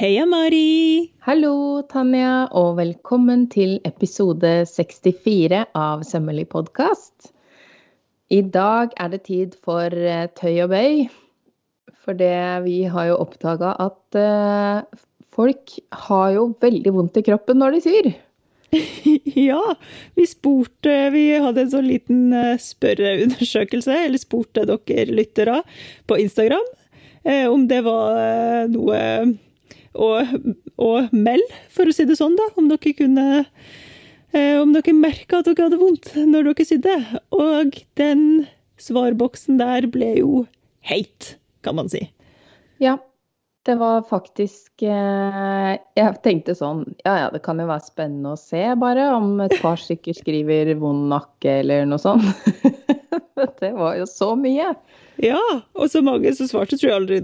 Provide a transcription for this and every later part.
Heia, Mari! Hallo, Tanja, og velkommen til episode 64 av Sømmelig podkast. I dag er det tid for eh, tøy og bøy. For det vi har jo oppdaga at uh, folk har jo veldig vondt i kroppen når de syr. ja, vi spurte Vi hadde en sånn liten uh, spørreundersøkelse, eller spurte dere lyttere på Instagram om det var noe og, og meld, for å si det sånn, da, om dere kunne eh, Om dere merka at dere hadde vondt når dere sydde. Og den svarboksen der ble jo heit, kan man si. Ja, det var faktisk eh, Jeg tenkte sånn Ja ja, det kan jo være spennende å se, bare, om et par stykker skriver vond nakke eller noe sånt. det var jo så mye. Ja, og så mange som svarte. Tror jeg aldri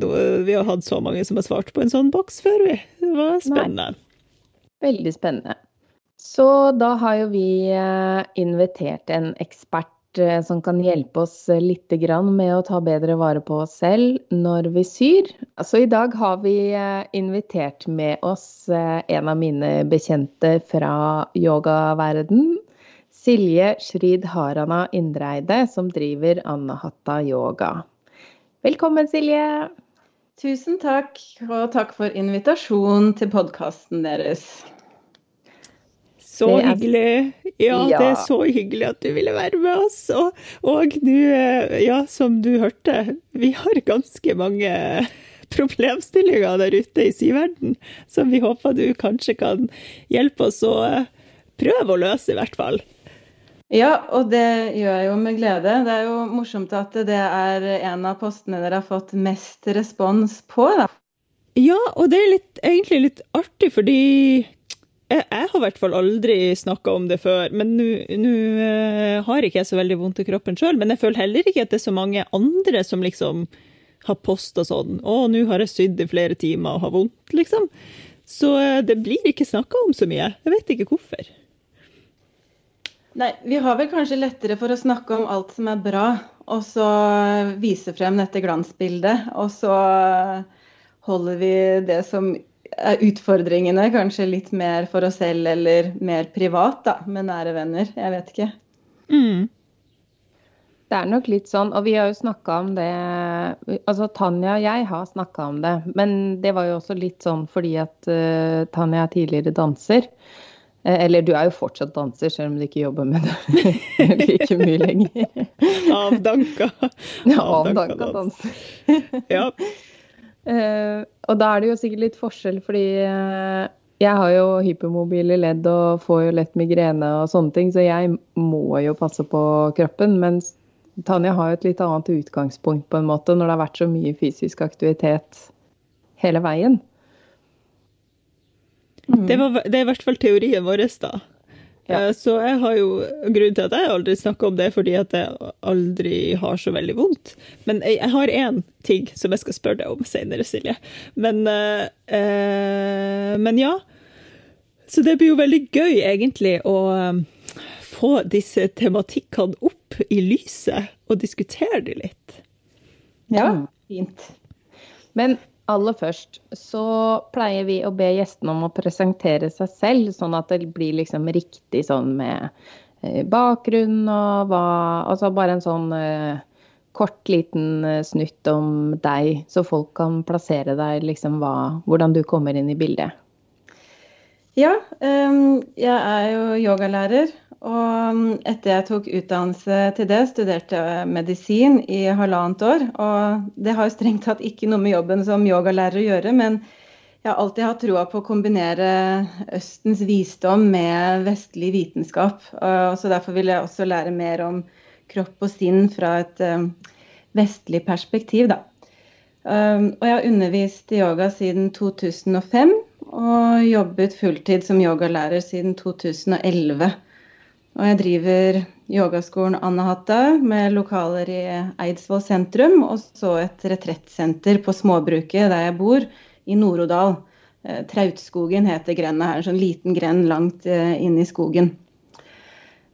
vi har hatt så mange som har svart på en sånn boks før, vi. Det var spennende. Nei. Veldig spennende. Så da har jo vi eh, invitert en ekspert eh, som kan hjelpe oss litt med å ta bedre vare på oss selv når vi syr. Så i dag har vi eh, invitert med oss en av mine bekjente fra yogaverden. Silje Shrid Harana Indreide, som driver Annahatta Yoga. Velkommen, Silje. Tusen takk, og takk for invitasjonen til podkasten deres. Så er... hyggelig. Ja, ja, det er så hyggelig at du ville være med oss. Og, og du, eh, ja, som du hørte, vi har ganske mange problemstillinger der ute i syverden som vi håper du kanskje kan hjelpe oss å eh, prøve å løse, i hvert fall. Ja, og det gjør jeg jo med glede. Det er jo morsomt at det er en av postene dere har fått mest respons på. da. Ja, og det er litt, egentlig litt artig, fordi jeg, jeg har i hvert fall aldri snakka om det før. Men nå uh, har ikke jeg så veldig vondt i kroppen sjøl. Men jeg føler heller ikke at det er så mange andre som liksom har posta sånn 'Å, nå har jeg sydd i flere timer og har vondt', liksom. Så uh, det blir ikke snakka om så mye. Jeg vet ikke hvorfor. Nei, vi har vel kanskje lettere for å snakke om alt som er bra, og så vise frem dette glansbildet. Og så holder vi det som er utfordringene, kanskje litt mer for oss selv eller mer privat, da, med nære venner. Jeg vet ikke. Mm. Det er nok litt sånn, og vi har jo snakka om det Altså Tanja og jeg har snakka om det, men det var jo også litt sånn fordi at uh, Tanja er tidligere danser. Eh, eller du er jo fortsatt danser, selv om du ikke jobber med det like mye lenger. Avdanka. Avdanka danser. ja. Uh, og da er det jo sikkert litt forskjell, fordi uh, jeg har jo hypermobile ledd og får jo lett migrene og sånne ting, så jeg må jo passe på kroppen. Mens Tanja har jo et litt annet utgangspunkt på en måte, når det har vært så mye fysisk aktivitet hele veien. Mm. Det, var, det, er i hvert fall teorien vår, da. Ja. Eh, så jeg har jo Grunnen til at jeg aldri snakker om det, fordi at jeg aldri har så veldig vondt. Men jeg, jeg har én ting som jeg skal spørre deg om senere, Silje. Men, uh, men ja. Så det blir jo veldig gøy, egentlig, å få disse tematikkene opp i lyset og diskutere de litt. Ja, fint. Men Aller først så pleier vi å be gjestene om å presentere seg selv, sånn at det blir liksom riktig sånn med eh, bakgrunn og hva Altså bare en sånn uh, kort, liten uh, snutt om deg, så folk kan plassere deg liksom hva, hvordan du kommer inn i bildet. Ja, um, jeg er jo yogalærer og etter jeg tok utdannelse til det, studerte jeg medisin i halvannet år. Og det har jo strengt tatt ikke noe med jobben som yogalærer å gjøre, men jeg har alltid hatt troa på å kombinere Østens visdom med vestlig vitenskap. Så derfor vil jeg også lære mer om kropp og sinn fra et um, vestlig perspektiv, da. Um, og jeg har undervist i yoga siden 2005 og jobbet fulltid som yogalærer siden 2011. Og jeg driver yogaskolen Annahatta med lokaler i Eidsvoll sentrum, og så et retrettsenter på småbruket der jeg bor, i Nord-Odal. Eh, Trautskogen heter grenda her, en sånn liten grend langt inne inn i skogen.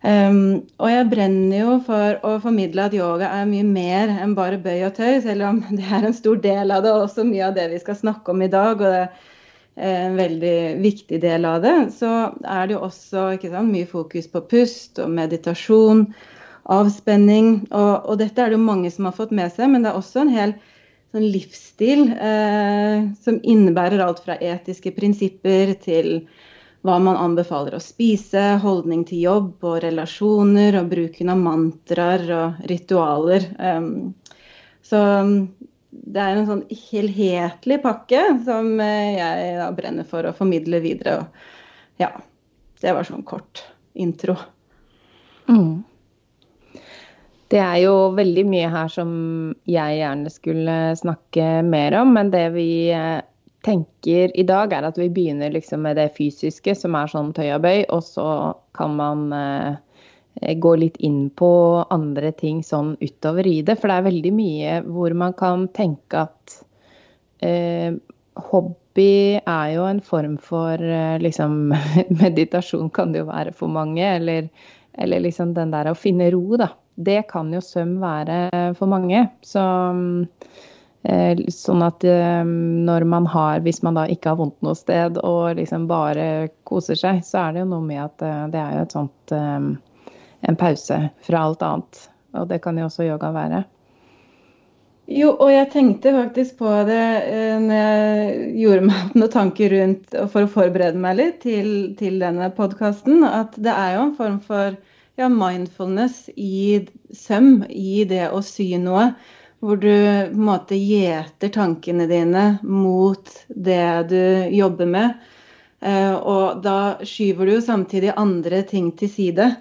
Um, og jeg brenner jo for å formidle at yoga er mye mer enn bare bøy og tøy, selv om det er en stor del av det, og også mye av det vi skal snakke om i dag. og det en veldig viktig del av det, så er det jo også sant, mye fokus på pust og meditasjon, avspenning. Og, og, dette er det jo mange som har fått med seg, men det er også en hel sånn livsstil eh, som innebærer alt fra etiske prinsipper til hva man anbefaler å spise, holdning til jobb og relasjoner, og bruken av mantraer og ritualer. Eh, så det er en sånn helhetlig pakke som eh, jeg da brenner for å formidle videre. Og ja, det var sånn kort intro. Mm. Det er jo veldig mye her som jeg gjerne skulle snakke mer om, men det vi eh, tenker i dag, er at vi begynner liksom med det fysiske, som er sånn bøy. og så kan man eh, gå litt inn på andre ting sånn utover i det. For det er veldig mye hvor man kan tenke at eh, hobby er jo en form for eh, liksom Meditasjon kan det jo være for mange, eller, eller liksom den der å finne ro, da det kan jo søm være for mange. Så eh, Sånn at eh, når man har, hvis man da ikke har vondt noe sted og liksom bare koser seg, så er det jo noe med at eh, det er jo et sånt En pause fra alt annet. Og det kan jo også yoga være. Jo, og jeg tenkte faktisk på det når jeg gjorde meg noen tanker rundt for å forberede meg litt til, til denne podkasten, at det er jo en form for ja, mindfulness i søm, i det å sy noe. Hvor du på en måte gjeter tankene dine mot det du jobber med. Eh, og da skyver du jo samtidig andre ting til side.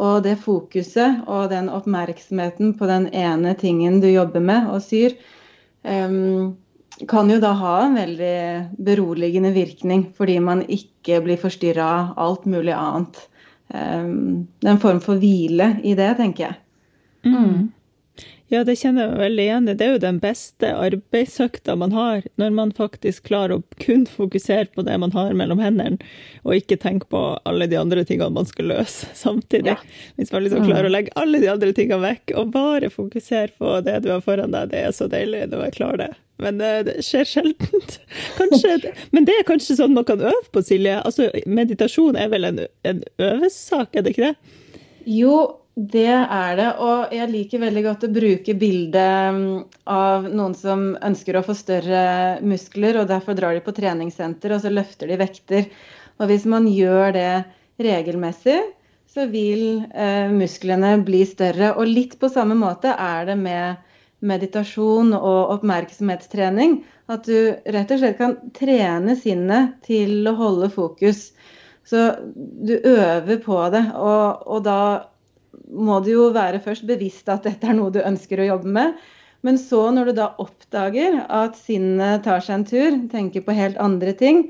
Og det fokuset og den oppmerksomheten på den ene tingen du jobber med og syr, um, kan jo da ha en veldig beroligende virkning, fordi man ikke blir forstyrra av alt mulig annet. Um, det er en form for hvile i det, tenker jeg. Mm. Ja, det kjenner jeg veldig igjen i. Det er jo den beste arbeidsøkta man har, når man faktisk klarer å kun fokusere på det man har mellom hendene, og ikke tenke på alle de andre tingene man skal løse samtidig. Ja. Hvis man liksom klarer å mm. legge alle de andre tingene vekk, og bare fokusere på det du har foran deg, det er så deilig når jeg klarer det. Men eh, det skjer sjeldent. Kanskje, men det er kanskje sånn man kan øve på, Silje? Altså, meditasjon er vel en, en øvesak, er det ikke det? Jo, det er det. Og jeg liker veldig godt å bruke bildet mm, av noen som ønsker å få større muskler, og derfor drar de på treningssenter og så løfter de vekter. Og hvis man gjør det regelmessig, så vil eh, musklene bli større. Og litt på samme måte er det med meditasjon og oppmerksomhetstrening. At du rett og slett kan trene sinnet til å holde fokus. Så du øver på det, og, og da må du jo være først bevisst at dette er noe du ønsker å jobbe med. Men så når du da oppdager at sinnet tar seg en tur, tenker på helt andre ting,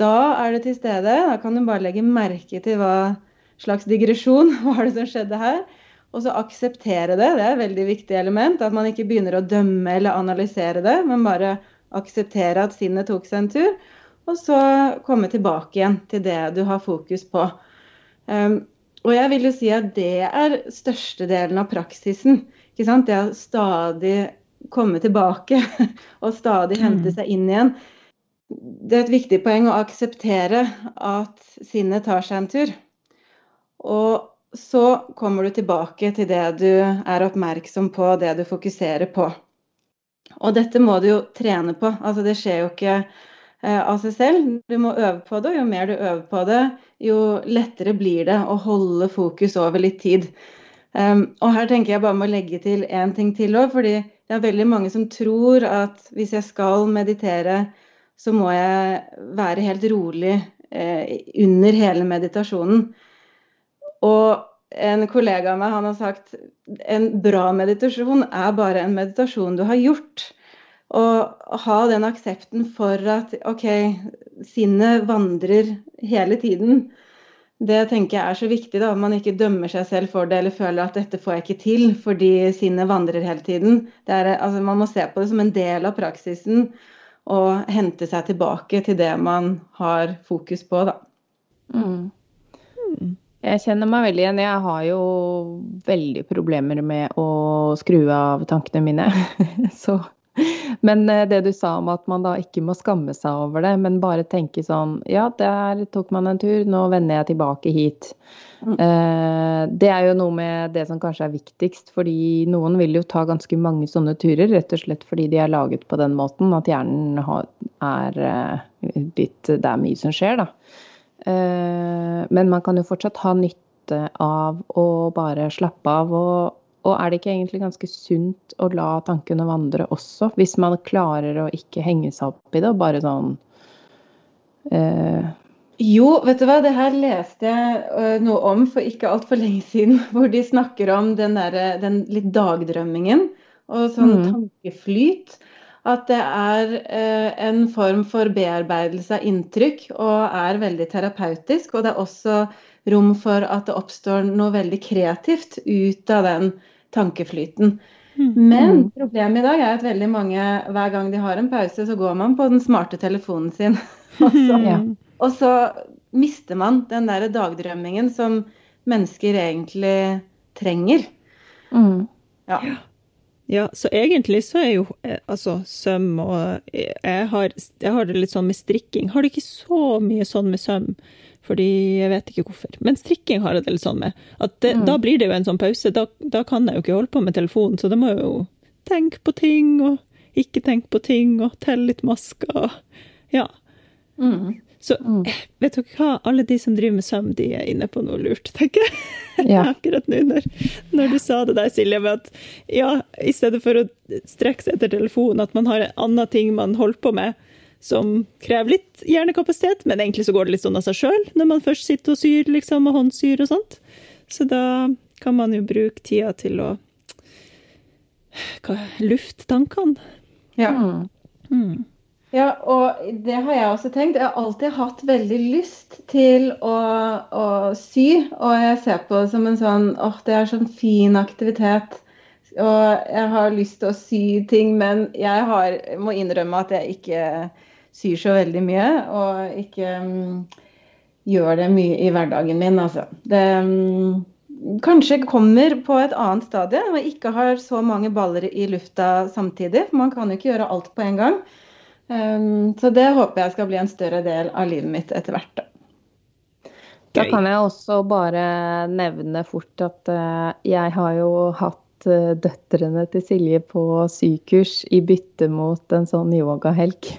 da er det til stede. Da kan du bare legge merke til hva slags digresjon var det som skjedde her. Og så akseptere det. Det er et veldig viktig element. At man ikke begynner å dømme eller analysere det, men bare akseptere at sinnet tok seg en tur. Og så komme tilbake igjen til det du har fokus på. Um, og jeg vil jo si at det er størstedelen av praksisen. Ikke sant? Det å stadig komme tilbake og stadig hente mm. seg inn igjen. Det er et viktig poeng å akseptere at sinnet tar seg en tur. Og så kommer du tilbake til det du er oppmerksom på, det du fokuserer på. Og dette må du jo trene på. Altså det skjer jo ikke Eh, av seg selv. Du må øve på det, og jo mer du øver på det, jo lettere blir det å holde fokus over litt tid. Um, og her tenker jeg bare må legge til én ting til òg, fordi det er veldig mange som tror at hvis jeg skal meditere, så må jeg være helt rolig eh, under hele meditasjonen. Og en kollega av meg han har sagt en bra meditasjon er bare en meditasjon du har gjort. Og ha den aksepten for at OK, sinnet vandrer hele tiden. Det tenker jeg er så viktig, da, at man ikke dømmer seg selv for det eller føler at dette får jeg ikke til fordi sinnet vandrer hele tiden. Er, altså, man må se på det som en del av praksisen og hente seg tilbake til det man har fokus på, da. Mm. Jeg kjenner meg veldig igjen. Jeg har jo veldig problemer med å skru av tankene mine. så Men eh, det du sa om at man da ikke må skamme seg over det, men bare tenke sånn Ja, der tok man en tur, nå vender jeg tilbake hit. Mm. Eh, det er jo noe med det som kanskje er viktigst, fordi noen vil jo ta ganske mange sånne turer, rett og slett fordi de er laget på den måten at hjernen er litt Det er mye som skjer, da. Men man kan jo fortsatt ha nytte av å bare slappe av og og er det ikke egentlig ganske sunt å la tankene vandre også, hvis man klarer å ikke henge seg opp i det og bare sånn eh... Jo, vet du hva, det her leste jeg uh, noe om for ikke altfor lenge siden. Hvor de snakker om den, der, den litt dagdrømmingen og sånn mm. tankeflyt. At det er eh, en form for bearbeidelse av inntrykk og er veldig terapeutisk. Og det er også rom for at det oppstår noe veldig kreativt ut av den tankeflyten. Mm. Men mm. problemet i dag er at veldig mange, hver gang de har en pause, så går man på den smarte telefonen sin. og, så, ja. og så mister man den der dagdrømmingen som mennesker egentlig trenger. Mm. Ja. ja. så egentlig så er jo eh, altså søm og jeg har, jeg har det litt sånn med strikking. Har du ikke så mye sånn med søm? Fordi jeg vet ikke hvorfor. Men strikking har jeg det litt sånn med. Det, mm. Da blir det jo en sånn pause. Da, da, kan jeg jo ikke holde på med telefonen, så da må jeg jo tenke på ting og ikke tenke på ting og telle litt masker. Ja. Mm. Så mm. vet dere hva, alle de som driver med søvn, de er inne på noe lurt, tenker jeg. Ja. Akkurat nå når, når, du sa det der, Silje, med at ja, i stedet for å strekke seg etter telefonen, at man har en annen ting man holder på med, som krever litt hjernekapasitet, men egentlig så går det litt sånn av seg sjøl når man først sitter og syr, liksom, og håndsyr og sånt. Så da kan man jo bruke tida til å lufte tankene. Ja. Mm. Ja, og det har jeg også tenkt. Jeg har alltid hatt veldig lyst til å, å sy. Og jeg ser på det som en sånn åh, det er sånn fin aktivitet. Og jeg har lyst til å sy ting, men jeg har, må innrømme at jeg ikke syr så veldig mye, og ikke um, gjør det mye i hverdagen min, altså. Det um, kanskje kommer på et annet stadie og ikke har så mange baller i lufta samtidig. For man kan jo ikke gjøre alt på en gang. Um, så det håper jeg skal bli en større del av livet mitt etter hvert. Da. Da kan jeg også bare nevne fort at uh, jeg har jo hatt Eh, døtrene til Silje på sykurs i bytte mot en sånn yogahelg.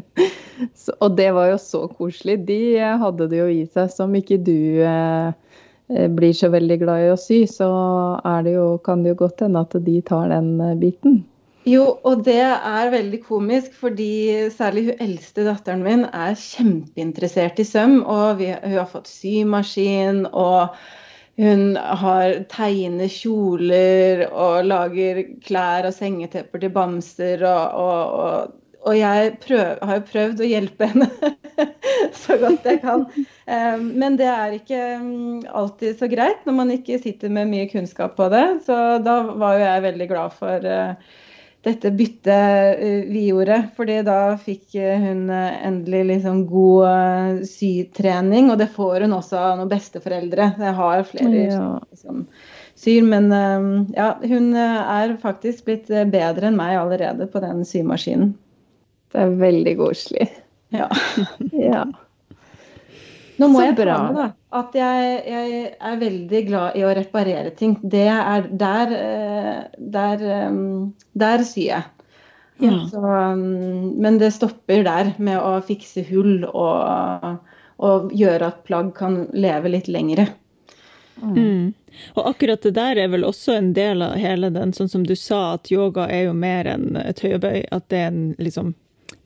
og det var jo så koselig. De hadde det jo i seg. Som ikke du eh, eh, blir så veldig glad i å sy, så det jo, kan det jo godt hende at de tar den eh, biten. Jo, og det er veldig komisk, fordi særlig hun eldste datteren min er kjempeinteressert i søm. Og vi, hun har fått symaskin. og hun har tegner kjoler og lager klær og sengetepper til bamser. Og, og, og, og jeg prøv, har jo prøvd å hjelpe henne så godt jeg kan. Men det er ikke um, alltid så greit når man ikke sitter med mye kunnskap på det. Så da var jo jeg veldig glad for uh, dette byttet eh, vi gjorde. fordi da fikk eh, hun eh, endelig liksom god sytrening, og det får hun også av noen besteforeldre. Jeg har flere ja. som syr, men ja, hun er faktisk blitt bedre enn meg allerede på den symaskinen. Det er veldig koselig. Ja. ja. Nå må jeg ta med da, at jeg, jeg, er veldig glad i å reparere ting. Det er der eh, Der, eh, der syr jeg. Ja. Så, mm, men det stopper der med å fikse hull og, og gjøre at plagg kan leve litt lengre. Mm. mm. Og akkurat det der er vel også en del av hele den, sånn som du sa, at yoga er jo mer enn et høyebøy. At det er en liksom,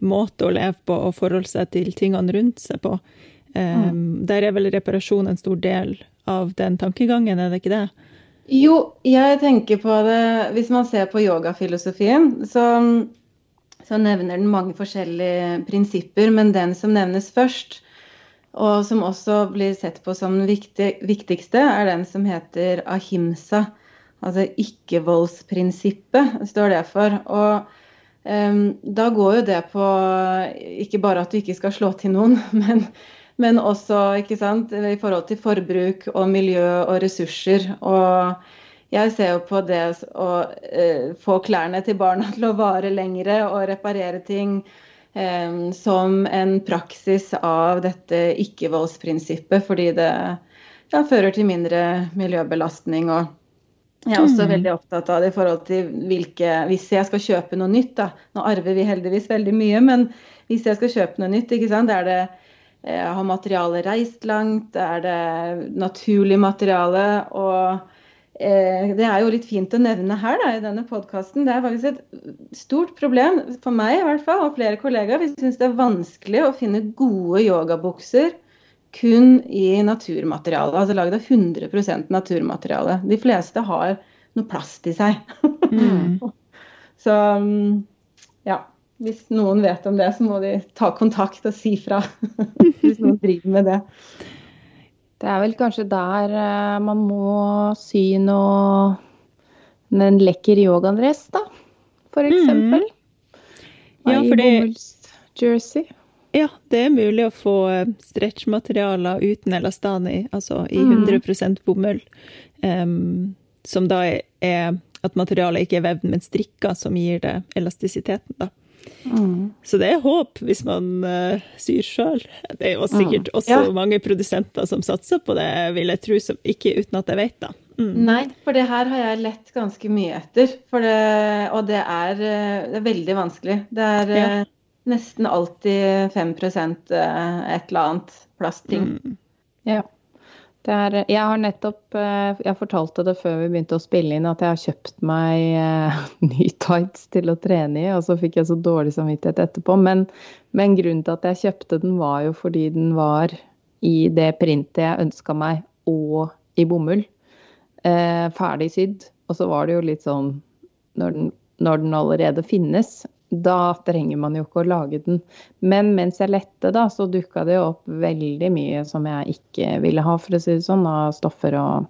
måte å leve på og forholde seg til tingene rundt seg på. Um, der er vel reparasjon en stor del av den tankegangen, er det ikke det? Jo, jeg tenker på det Hvis man ser på yogafilosofien, så, så nevner den mange forskjellige prinsipper, men den som nevnes først, og som også blir sett på som den viktig, viktigste, er den som heter ahimsa. Altså ikke-voldsprinsippet, står det for. Og um, da går jo det på ikke bare at du ikke skal slå til noen, men men også sant, i forhold til forbruk og miljø og ressurser. Og jeg ser jo på det å eh, få klærne til barna til å vare lengre og reparere ting eh, som en praksis av dette ikke-voldsprinsippet, fordi det ja, fører til mindre miljøbelastning. og jeg er også mm. veldig opptatt av det i forhold til hvilke Hvis jeg skal kjøpe noe nytt, da. Nå arver vi heldigvis veldig mye, men hvis jeg skal kjøpe noe nytt, ikke sant, er det har materialet reist langt? Er det naturlig materiale? Og Eh, det er jo litt fint å nevne her da, i denne podkasten. Det er faktisk et stort problem for meg i hvert fall, og flere kollegaer. Vi syns det er vanskelig å finne gode yogabukser kun i naturmateriale. Altså lagd av 100% naturmateriale. De fleste har noe plast i seg. Mm. så ja. Hvis noen vet om det, så må de ta kontakt og si fra. hvis noen driver med det. Det er vel kanskje der eh, man må sy noe En lekker yogadress, da, for mm. eksempel. Mm. Ja, for det Ja, det er mulig å få eh, stretchmaterialer uten elastani, altså i 100 mm. bomull. Um, som da er at materialet ikke er vevd, men strikka, som gir det elastisiteten, da. Mm. Så det er håp hvis man uh, syr sjøl. Det er jo sikkert mm. også ja. mange produsenter som satser på det, vil jeg tro, som, ikke uten at jeg vet da. Mm. Nei, for det her har jeg lett ganske mye etter. Det, og det er, eh, det er, veldig vanskelig. Det er ja. uh, nesten alltid 5 uh, et eller annet plastting. Mm. Ja. Er, jeg har nettopp eh, Jeg fortalte det før vi begynte å spille inn, at jeg har kjøpt meg uh, ny tights til å trene i, og så fikk jeg så dårlig samvittighet etterpå. Men, men, grunnen til at jeg kjøpte den, var jo fordi den var i det printet jeg ønska meg, og i bomull. Eh, ferdig sydd. Og så var det jo litt sånn når den, når den allerede finnes, da trenger man jo ikke å lage den. Men mens jeg lette, da, så dukka det opp veldig mye som jeg ikke ville ha, for å si det sånn, av stoffer og,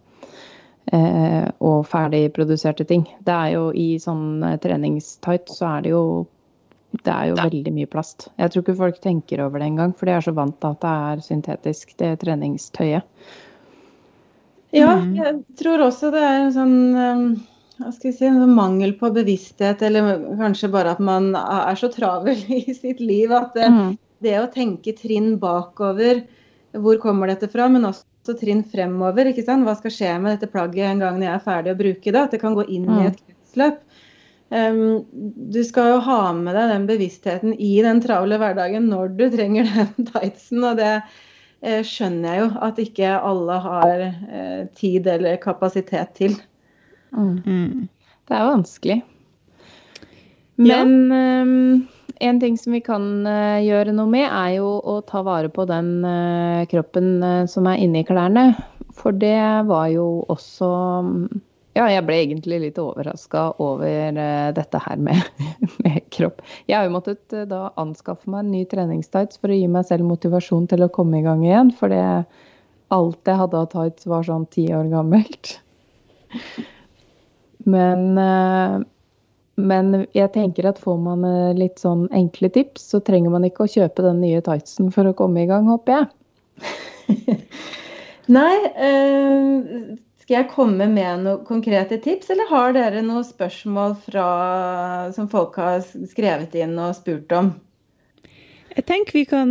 eh, og ferdigproduserte ting. Det er jo i sånn treningstight så er det jo det er jo veldig mye plast. Jeg tror ikke folk tenker over det engang, for de er så vant til at det er syntetisk, det treningstøyet. Ja, mm. jeg tror også det er en sånn hva skal vi si, en mangel på bevissthet, eller kanskje bare at man er så travel i sitt liv at det, mm. det å tenke trinn bakover, hvor kommer dette fra, men også trinn fremover. ikke sant? Hva skal skje med dette plagget en gang jeg er ferdig å bruke det? At det kan gå inn mm. i et kretsløp. Um, du skal jo ha med deg den bevisstheten i den travle hverdagen når du trenger den tightsen. Og det uh, skjønner jeg jo at ikke alle har eh, tid eller kapasitet til. Mm. Det er vanskelig. Men ja. um, en ting som vi kan uh, gjøre noe med, er jo å ta vare på den uh, kroppen uh, som er inni klærne. For det var jo også Ja, jeg ble egentlig litt overraska over dette her med, med, kropp. Jeg har jo måttet da anskaffe meg en ny treningstights for å gi meg selv motivasjon til å komme i gang igjen. For alt jeg hadde av tights var sånn ti år gammelt. Men, eh, men jeg tenker at får man eh, litt sånn enkle tips, så trenger man ikke å kjøpe den nye tightsen for å komme i gang, håper jeg. Nei. Eh, skal jeg komme med noen konkrete tips, eller har dere noen spørsmål fra, som folk har skrevet inn og spurt om? Jeg tenker vi kan,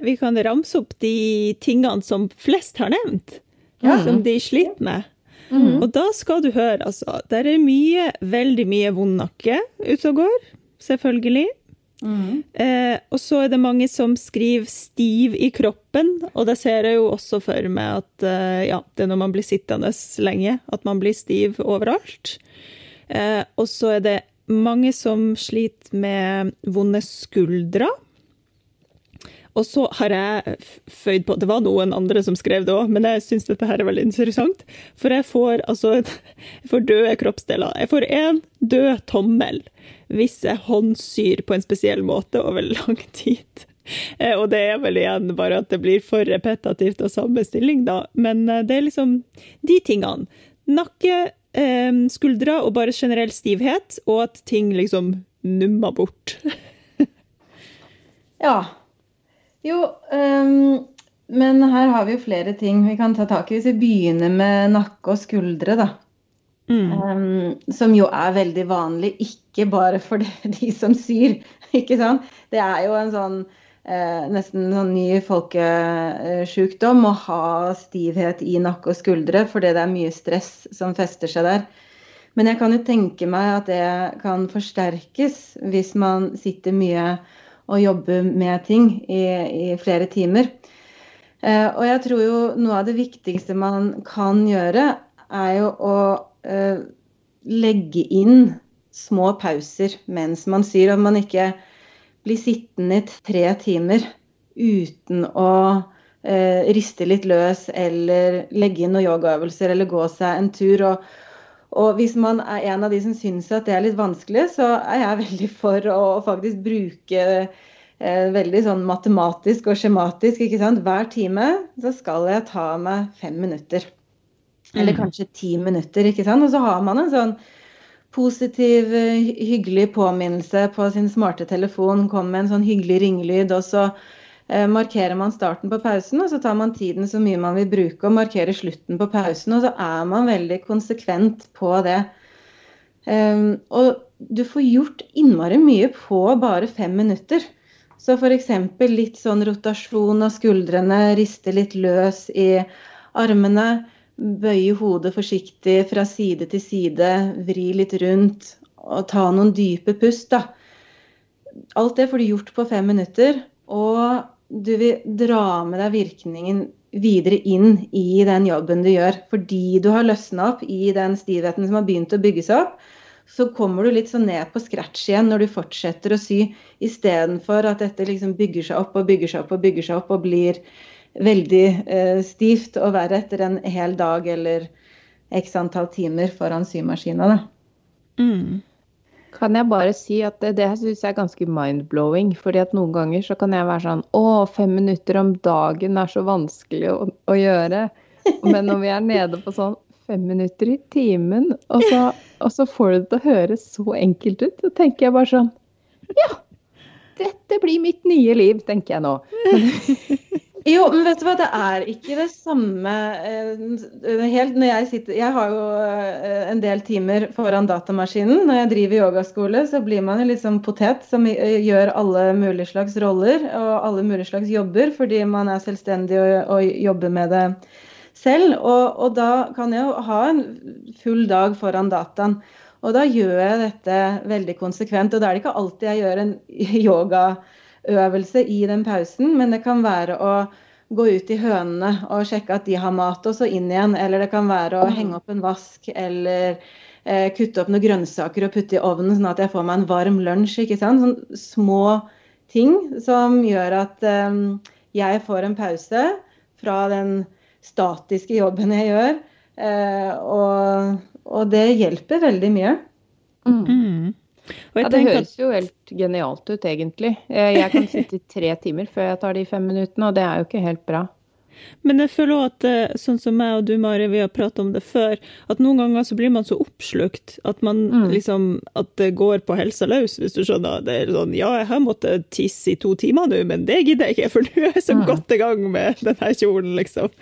vi kan ramse opp de tingene som flest har nevnt. Ja. Som de sliter med. Mm. Og da skal du høre, altså. Der er mye, veldig mye vond nakke ute og går. Selvfølgelig. Mm. Eh, og så er det mange som skriver 'stiv i kroppen', og det ser jeg jo også for meg at eh, ja, det er når man blir sittende lenge, at man blir stiv overalt. Eh, og så er det mange som sliter med vonde skuldre. Og så har jeg føyd på Det var noen andre som skrev det òg, men jeg syns dette her er veldig interessant. For jeg får altså jeg får døde kroppsdeler. Jeg får én død tommel hvis jeg håndsyr på en spesiell måte over lang tid. Eh, og det er vel igjen bare at det blir for repetativt og samme stilling, da. Men eh, det er liksom de tingene. Nakke, eh, skuldre og bare generell stivhet, og at ting liksom nummer bort. ja. Jo, um, men her har vi jo flere ting vi kan ta tak i. Hvis vi begynner med nakke og skuldre, da. Mm. Um, som jo er veldig vanlig, ikke bare for de, som syr. ikke sant? Det er jo en sånn eh, nesten sånn ny folkesjukdom å ha stivhet i nakke og skuldre fordi det er mye stress som fester seg der. Men jeg kan jo tenke meg at det kan forsterkes hvis man sitter mye og jobbe med ting i, i flere timer. Eh, og jeg tror jo noe av det viktigste man kan gjøre, er jo å eh, legge inn små pauser mens man syr. At man ikke blir sittende i tre timer uten å eh, riste litt løs eller legge inn noen yogaøvelser eller gå seg en tur. Og, og, hvis man er en av de som syns at det er litt vanskelig, så er jeg veldig for å faktisk bruke eh, veldig sånn matematisk og skjematisk. ikke sant? Hver time så skal jeg ta meg fem minutter. Eller mm. kanskje ti minutter. ikke sant? Og så har man en sånn positiv, eh, hyggelig påminnelse på sin smarte telefon. Kommer med en sånn hyggelig ringelyd, og så markerer man starten på pausen. Og så tar man tiden så mye man vil bruke, og markerer slutten på pausen. Og så er man veldig konsekvent på det. Um, og du får gjort innmari mye på bare fem minutter. Så f.eks. litt sånn rotasjon av skuldrene, riste litt løs i armene. Bøye hodet forsiktig fra side til side, vri litt rundt og ta noen dype pust. da. Alt det får du gjort på fem minutter, og du vil dra med deg virkningen videre inn i den jobben du gjør. Fordi du har løsna opp i den stivheten som har begynt å bygge seg opp, så kommer du litt sånn ned på scratch igjen når du fortsetter å sy, istedenfor at dette liksom bygger seg opp og bygger seg opp og bygger seg opp og blir veldig eh, stivt å være etter en hel dag eller x antall timer foran symaskina. Mm. Kan jeg bare si at det, det syns jeg er ganske mind-blowing. fordi at noen ganger så kan jeg være sånn Å, fem minutter om dagen er så vanskelig å, å gjøre. Men når vi er nede på sånn fem minutter i timen, og så, og så får du det til å høres så enkelt ut, så tenker jeg bare sånn Ja, dette blir mitt nye liv, tenker jeg nå. Jo, men vet du hva, det er ikke det samme eh, helt når jeg sitter Jeg har jo eh, en del timer foran datamaskinen. Når jeg driver yogaskole, så blir man jo litt sånn potet som gjør alle mulige slags roller og alle mulige slags jobber fordi man er selvstendig og, og jobber med det selv. Og, og, da kan jeg jo ha en full dag foran dataen. Og da gjør jeg dette veldig konsekvent. Og da er det ikke alltid jeg gjør en yoga øvelse i den pausen, men det kan være å gå ut i hønene og sjekke at de har mat, og så inn igjen. Eller det kan være å henge opp en vask eller eh, kutte opp noen grønnsaker og putte i ovnen, sånn at jeg får meg en varm lunsj. ikke sant? Sånn små ting som gjør at eh, jeg får en pause fra den statiske jobben jeg gjør. Eh, og, og, det hjelper veldig mye. Mm. mm. Ja, Det høres jo helt genialt ut, egentlig. Jeg kan sitte i tre timer før jeg tar de fem minuttene, og det er jo ikke helt bra. Men jeg føler at eh, sånn som meg og du, Mari, vi har pratet om det før, at noen ganger så blir man så oppslukt at man mm. liksom At det går på helsa løs, hvis du skjønner. Det er sånn Ja, jeg har måttet tisse i to timer nå, men det gidder jeg ikke, for nå er jeg så mm. godt i gang med denne kjolen, liksom.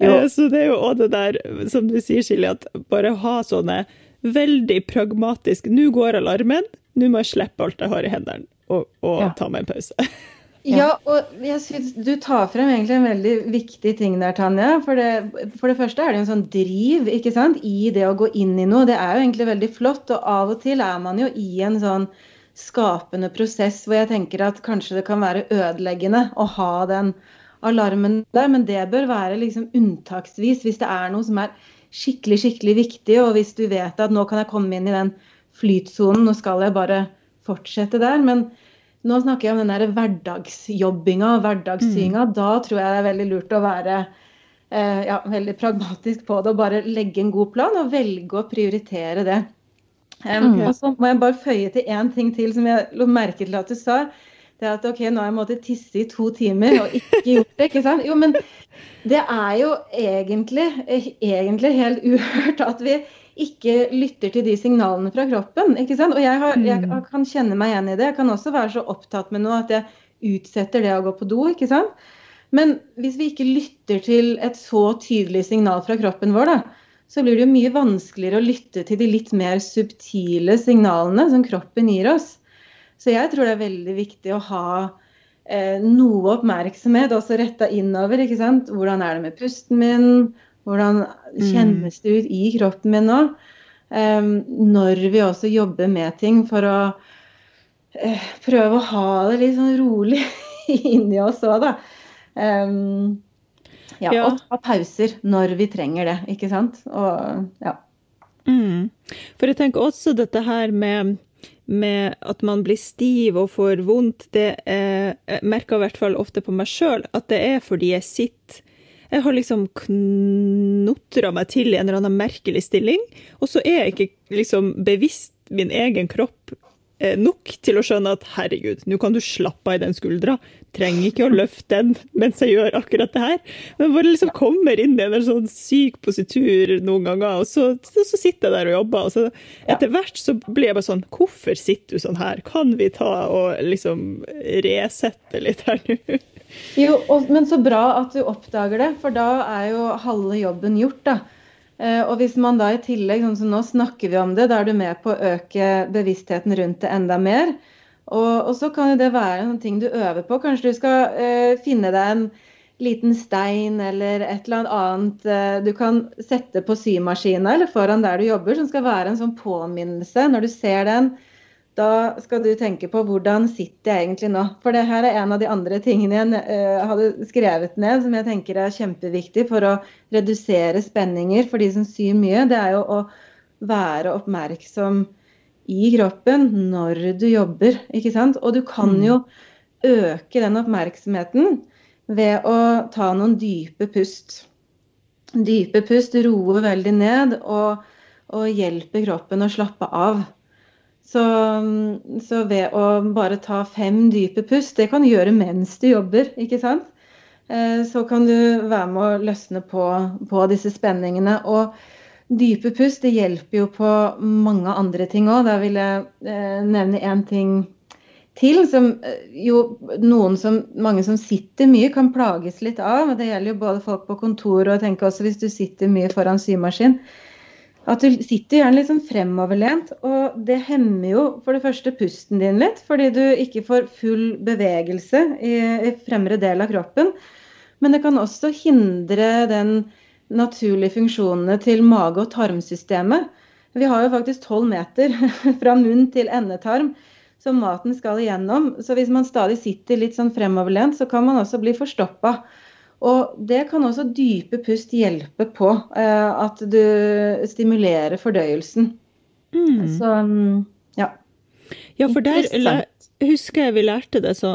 Eh, så det er jo òg det der, som du sier, Silje, at bare ha sånne veldig pragmatisk Nå går alarmen, nå må jeg slippe alt jeg har i hendene, og, og ja. ta meg en pause. Ja, og jeg synes du tar frem egentlig en veldig viktig ting der, Tanja. For det, for det første er det en sånn driv ikke sant, i det å gå inn i noe. Det er jo egentlig veldig flott. Og av og til er man jo i en sånn skapende prosess hvor jeg tenker at kanskje det kan være ødeleggende å ha den alarmen der. Men det bør være liksom unntaksvis hvis det er noe som er skikkelig, skikkelig viktig. Og hvis du vet at nå kan jeg komme inn i den flytsonen, nå skal jeg bare fortsette der. Men nå snakker jeg om den der hverdagsjobbinga, hverdagssyinga. Mm. Da tror jeg det er veldig lurt å være eh, ja, veldig pragmatisk på det og bare legge en god plan og velge å prioritere det. Um, mm. Og så må jeg bare føye til én ting til som jeg lo merke til at du sa det at OK, nå har jeg måttet tisse i to timer og ikke gjort det. ikke sant? Jo, men det er jo egentlig, egentlig helt uhørt at vi ikke lytter til de signalene fra kroppen. ikke sant? Og jeg, har, jeg, mm. kan kjenne meg igjen i det. Jeg kan også være så opptatt med noe at jeg utsetter det å gå på do. ikke sant? Men hvis vi ikke lytter til et så tydelig signal fra kroppen vår, da, så blir det jo mye vanskeligere å lytte til de litt mer subtile signalene som kroppen gir oss. Så jeg tror det er veldig viktig å ha eh, noe oppmerksomhet også retta innover. ikke sant? Hvordan er det med pusten min? Hvordan kjennes det ut i kroppen min nå? Um, når vi også jobber med ting for å uh, prøve å ha det litt sånn rolig inni oss òg, da. Um, ja, ja. Og ta pauser når vi trenger det, ikke sant. Og, ja. Mm. For jeg tenker også dette her med, med at man blir stiv og får vondt, det er, jeg merker i hvert fall ofte på meg sjøl at det er fordi jeg sitter jeg har liksom knotra meg til i en eller annen merkelig stilling, og så er jeg ikke liksom bevisst min egen kropp Eh, nok til å skjønne at herregud, nå kan du slappe av i den skuldra. Trenger ikke å løfte den mens jeg gjør akkurat det her. Men bare liksom kommer inn i en sånn syk positur noen ganger, og så, så, sitter jeg der og jobber. Og så etter hvert så blir jeg bare sånn Hvorfor sitter du sånn her? Kan vi ta og liksom resette litt her nå? Jo, og, men så bra at du oppdager det, for da er jo halve jobben gjort, da. Eh, og hvis man da i tillegg, sånn som nå snakker vi om det, da er du med på å øke bevisstheten rundt det enda mer. Og, og så kan jo det være noen ting du øver på. Kanskje du skal eh, finne deg en liten stein eller et eller annet eh, du kan sette på symaskina eller foran der du jobber, som skal være en sånn påminnelse. Når du ser den, da skal du tenke på hvordan sitter jeg egentlig nå. For det her er en av de andre tingene jeg uh, hadde skrevet ned som jeg tenker er kjempeviktig for å redusere spenninger for de som syr mye. Det er jo å være oppmerksom i kroppen når du jobber, ikke sant. Og du kan mm. jo øke den oppmerksomheten ved å ta noen dype pust. Dype pust roer veldig ned og, og hjelper kroppen å slappe av. Så, så, ved å bare ta fem dype pust, det kan du gjøre mens du jobber, ikke sant. Eh, så kan du være med å løsne på, på disse spenningene. Og dype pust det hjelper jo på mange andre ting òg. Da vil jeg eh, nevne én ting til, som eh, jo noen som, mange som sitter mye, kan plages litt av. Det gjelder jo både folk på kontor og tenker også hvis du sitter mye foran symaskin at du sitter gjerne litt sånn fremoverlent, og det hemmer jo for det første pusten din litt, fordi du ikke får full bevegelse i, i fremre del av kroppen. Men det kan også hindre den naturlige funksjonene til mage- og tarmsystemet. Vi har jo faktisk tolv meter fra munn til endetarm som maten skal igjennom. Så hvis man stadig sitter litt sånn fremoverlent, så kan man også bli forstoppa. Og det kan også dype pust hjelpe på. Eh, at du stimulerer fordøyelsen. Mm. Så ja. Ja, for der husker jeg vi lærte det så,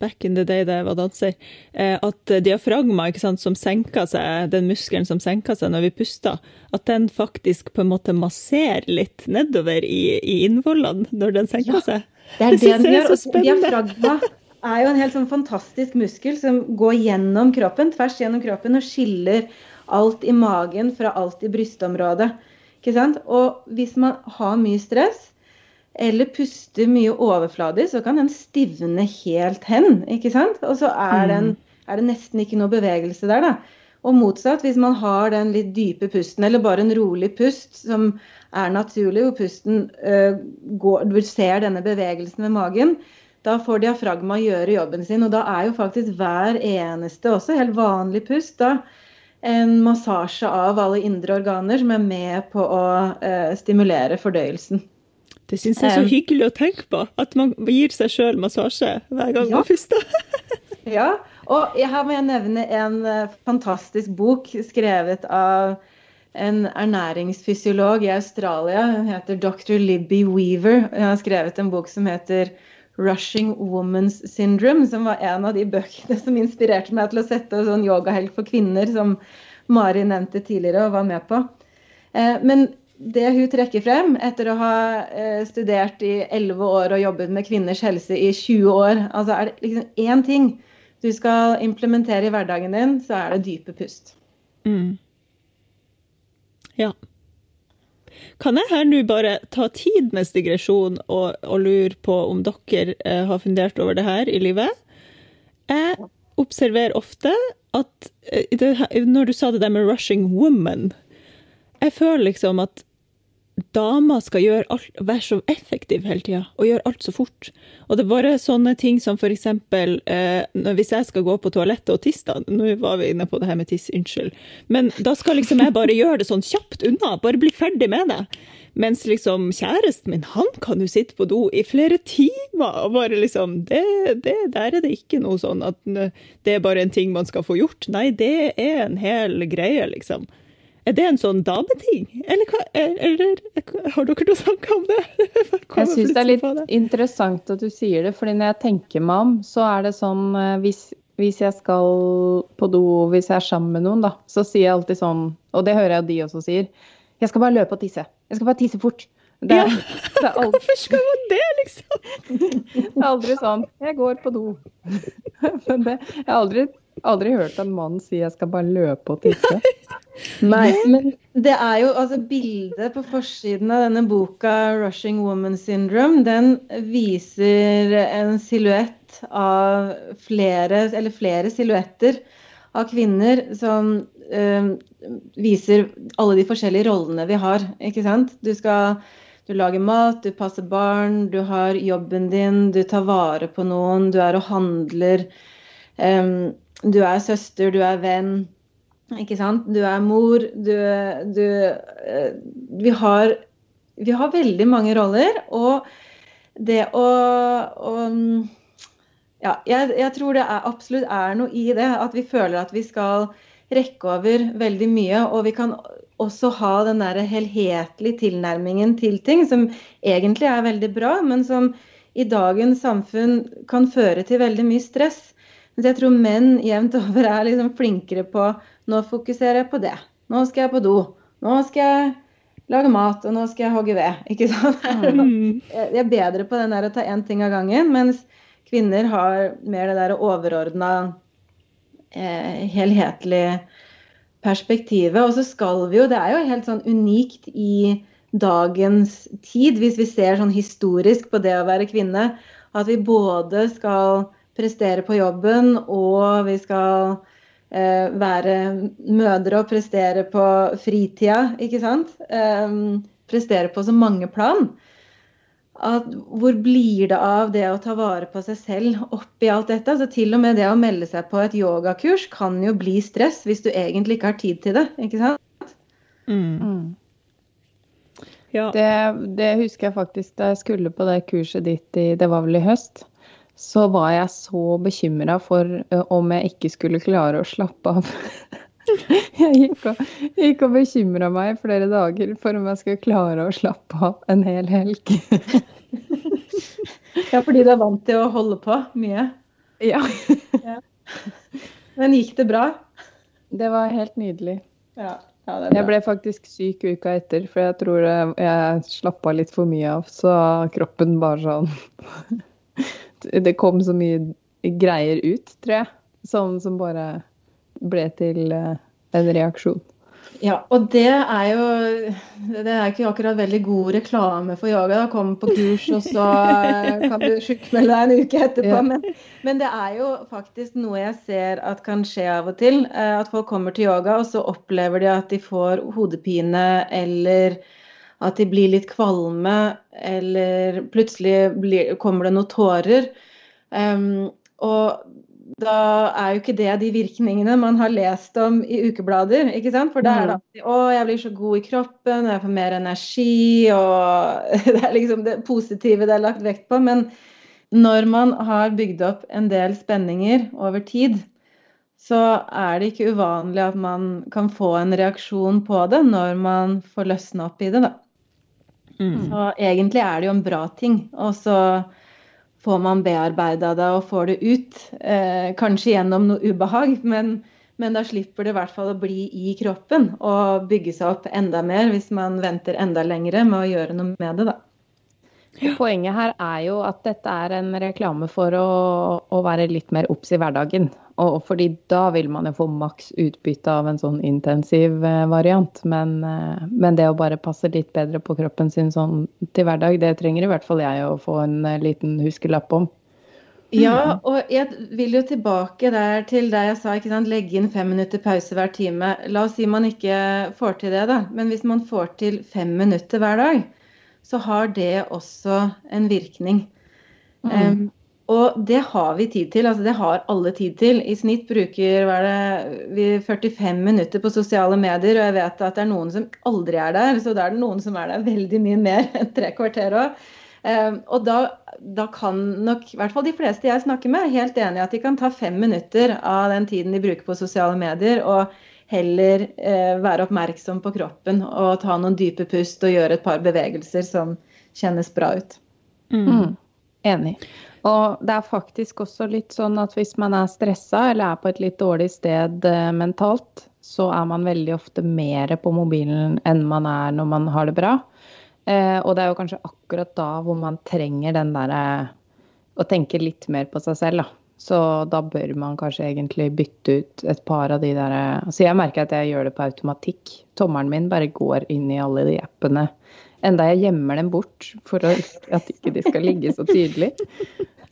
back in the day da jeg var danser, eh, at diafragma sant, som senker seg, den muskelen som senker seg når vi puster, at den faktisk på en måte masserer litt nedover i, i innvollene når den senker ja, seg. Det er det, det den gjør. Og diafragma er jo en helt sånn fantastisk muskel som går gjennom kroppen, tvers gjennom kroppen og skiller alt i magen fra alt i brystområdet. Ikke sant? Og hvis man har mye stress eller puster mye overfladisk, så kan den stivne helt hen. ikke sant? Og så er, den, mm. er det nesten ikke noe bevegelse der. da. Og motsatt, hvis man har den litt dype pusten, eller bare en rolig pust som er naturlig, hvor pusten uh, går, du ser denne bevegelsen ved magen, da får diafragma gjøre jobben sin. Og da er jo faktisk hver eneste, også helt vanlig pust, da en massasje av alle indre organer som er med på å uh, stimulere fordøyelsen. Det syns jeg er så hyggelig å tenke på. At man gir seg sjøl massasje hver gang ja. man puster. ja, og her må jeg nevne en uh, fantastisk bok skrevet av en ernæringsfysiolog i Australia. Hun heter dr. Libby Weaver. Hun har skrevet en bok som heter 'Rushing Woman's Syndrome', som var en av de bøkene som inspirerte meg til å sette sånn yogahelg for kvinner, som Mari nevnte tidligere og var med på. Eh, men det hun trekker frem, etter å ha eh, studert i 11 år og jobbet med kvinners helse i 20 år, altså er det liksom én ting du skal implementere i hverdagen din, så er det dype pust. Mm. Ja. Kan jeg her nå bare ta tidenes digresjon og, og lure på om dere eh, har fundert over det her i livet? Jeg observerer ofte at eh, det, når du sa det der med 'rushing woman' jeg føler liksom at damer skal gjøre alt, være så effektive hele tida og gjøre alt så fort. Og det er bare sånne ting som eksempel eh, hvis jeg skal gå på toalettet og tisse, da, nå var vi inne på det her med tiss, unnskyld, men da skal liksom jeg bare gjøre det sånn kjapt unna, bare bli ferdig med det. Mens liksom kjæresten min, han kan jo sitte på do i flere timer og bare liksom det, det, Der er det ikke noe sånn at det er bare en ting man skal få gjort. Nei, det er en hel greie, liksom. Er det en sånn dameting? Eller, eller, har dere noe tanker om det? jeg syns det er litt det? interessant at du sier det, fordi når jeg tenker meg om, så er det sånn eh, hvis, hvis jeg skal på do, hvis jeg er sammen med noen, da, så sier jeg alltid sånn, og det hører jeg de også sier, jeg skal bare løpe og tisse. Jeg skal bare tisse fort. Det er, ja, det er aldri... Hvorfor skal man det, liksom? det er aldri sånn 'jeg går på do'. Men det, jeg har aldri, aldri hørt en mann si 'jeg skal bare løpe og tisse'. Nei, men det er jo altså bildet på forsiden av denne boka 'Rushing Woman Syndrome', den viser en silhuett av flere, eller flere silhuetter av kvinner som øh, viser alle de forskjellige rollene vi har. ikke sant? Du skal du lager mat, du passer barn, du har jobben din, du tar vare på noen, du er og handler. Um, du er søster, du er venn. Ikke sant? Du er mor. Du, du uh, vi, har, vi har veldig mange roller. Og det å, å ja, jeg, jeg, tror det er, absolutt er noe i det. At vi føler at vi skal rekke over veldig mye. Og vi kan også ha den der helhetlige tilnærmingen til ting, som egentlig er veldig bra, men som i dagens samfunn kan føre til veldig mye stress. Mens jeg tror menn jevnt over er liksom flinkere på nå fokuserer jeg på det. Nå skal jeg på do. Nå skal jeg lage mat, og nå skal jeg hogge ved. Ikke sant? Mm. Jeg er bedre på den der å ta én ting av gangen, mens kvinner har mer det der overordna eh, helhetlig perspektivet. Og så skal vi jo, det er jo helt sånn unikt i dagens tid, hvis vi ser sånn historisk på det å være kvinne, at vi både skal prestere på jobben, og vi skal eh, være mødre og prestere på fritida, ikke sant? Eh, prestere på så mange plan at hvor blir det av det å ta vare på seg selv oppi alt dette? Altså til og med det å melde seg på et yogakurs kan jo bli stress hvis du egentlig ikke har tid til det. ikke sant? Mm. Mm. Ja. Det, det, husker jeg faktisk da jeg skulle på det kurset ditt i Det var vel i høst. Så var jeg så bekymra for uh, om jeg ikke skulle klare å slappe av. jeg gikk og, gikk og bekymra meg flere dager for om jeg skulle klare å slappe av en hel helg. ja, fordi du er vant til å holde på mye? Ja. ja. Men gikk det bra? Det var helt nydelig. Ja, ja jeg ble faktisk syk uka etter, for jeg tror jeg, jeg slappa litt for mye av. Så kroppen bare sånn Det kom så mye greier ut, tror jeg, som, som bare ble til eh, en reaksjon. Ja, og det er jo Det er ikke akkurat veldig god reklame for yoga. da Komme på kurs, og så eh, kan du sjukmelde deg en uke etterpå. Ja. Men, men, det er jo faktisk noe jeg ser at kan skje av og til. Eh, at folk kommer til yoga, og så opplever de at de får hodepine eller at de blir litt kvalme, eller plutselig blir, kommer det noen tårer. Um, og da er jo ikke det de virkningene man har lest om i ukeblader. ikke sant? For da er det mm. alltid 'Å, jeg blir så god i kroppen, jeg får mer energi', og det er liksom det positive det er lagt vekt på. Men når man har bygd opp en del spenninger over tid, så er det ikke uvanlig at man kan få en reaksjon på det når man får løsne opp i det, da. Mm. Så egentlig er det jo en bra ting. Og så får man bearbeida det og får det ut. Eh, kanskje gjennom noe ubehag, men, men, da slipper det i hvert fall å bli i kroppen og bygge seg opp enda mer hvis man venter enda lengre med å gjøre noe med det, da. Poenget her er jo at dette er en reklame for å, å være litt mer obs i hverdagen. Og fordi da vil man jo få maks utbytte av en sånn intensiv eh, variant. Men, eh, men, det å bare passe litt bedre på kroppen sin sånn til hverdag, det trenger i hvert fall jeg å få en eh, liten huskelapp om. Ja, og jeg vil jo tilbake der til det jeg sa, ikke sant? legge inn fem minutter pause hver time. La oss si man ikke får til det, da. Men hvis man får til fem minutter hver dag, så har det også en virkning. Mm. Um, og det har vi tid til. altså Det har alle tid til. I snitt bruker det, vi 45 minutter på sosiale medier, og jeg vet at det er noen som aldri er der. Så da er det noen som er der veldig mye mer enn tre kvarter òg. Um, og da, da, kan nok i hvert fall de fleste jeg snakker med, helt enig i at de kan ta fem minutter av den tiden de bruker på sosiale medier, og heller eh, være oppmerksom på kroppen og ta noen dype pust og gjøre et par bevegelser som kjennes bra ut. Mm. Mm. Enig. Og det er faktisk også litt sånn at hvis man er stressa eller er på et litt dårlig sted eh, mentalt, så er man veldig ofte mer på mobilen enn man er når man har det bra. Eh, og det er jo kanskje akkurat da hvor man trenger den derre å tenke litt mer på seg selv, da. Så da bør man kanskje egentlig bytte ut et par av de der Altså jeg merker at jeg gjør det på automatikk. Tommelen min bare går inn i alle de appene. Enda jeg gjemmer dem bort for at ikke de skal ligge så tydelig.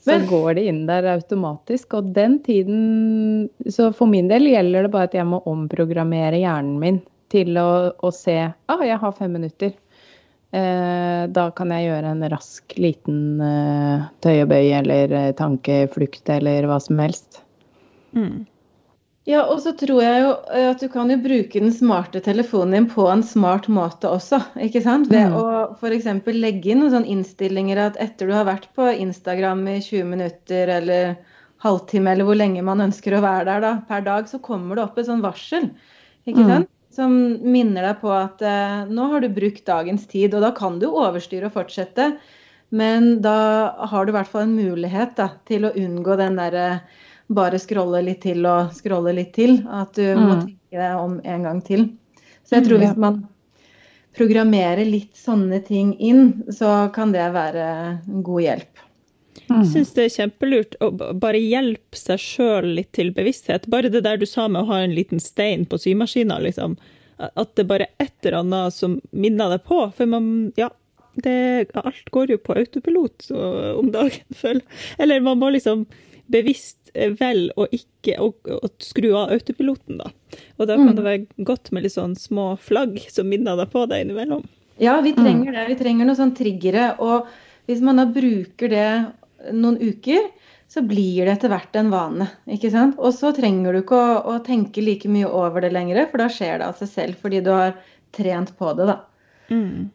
Så går de inn der automatisk. Og den tiden Så for min del gjelder det bare at jeg må omprogrammere hjernen min til å, å se ah, jeg har fem minutter. Eh, da kan jeg gjøre en rask liten uh, tøyebøy eller uh, tankeflukt eller hva som helst. Mm. Ja, og så tror jeg jo at du kan jo bruke den smarte telefonen din på en smart måte også. ikke sant? Ved mm. å f.eks. legge inn noen sånne innstillinger at etter du har vært på Instagram i 20 minutter eller halvtime eller hvor lenge man ønsker å være der da, per dag, så kommer det opp et sånn varsel. ikke mm. Som minner deg på at eh, nå har du brukt dagens tid. Og da kan du overstyre og fortsette, men da har du i hvert fall en mulighet da, til å unngå den derre bare scrolle litt til og scrolle litt til. At du mm. må tenke deg om en gang til. Så jeg tror mm, hvis man programmerer litt sånne ting inn, så kan det være en god hjelp. Mm. syns det er kjempelurt å bare hjelpe seg sjøl litt til bevissthet. Bare det der du sa med å ha en liten stein på symaskina, liksom. At det bare er et eller annet som minner deg på. For man, ja, det, alt går jo på autopilot om dagen, føler Eller man må liksom bevisst vel å ikke å, å skru av autopiloten, da. Og da kan mm. det være godt med litt sånn små flagg som minner deg på det innimellom. Ja, vi trenger det. Vi trenger noen sånn triggere. Og hvis man da bruker det noen uker, så blir det etter hvert en vane. ikke sant? Og så trenger du ikke å, å, tenke like mye over det lenger, for da skjer det av seg selv fordi du har trent på det, da. Mm.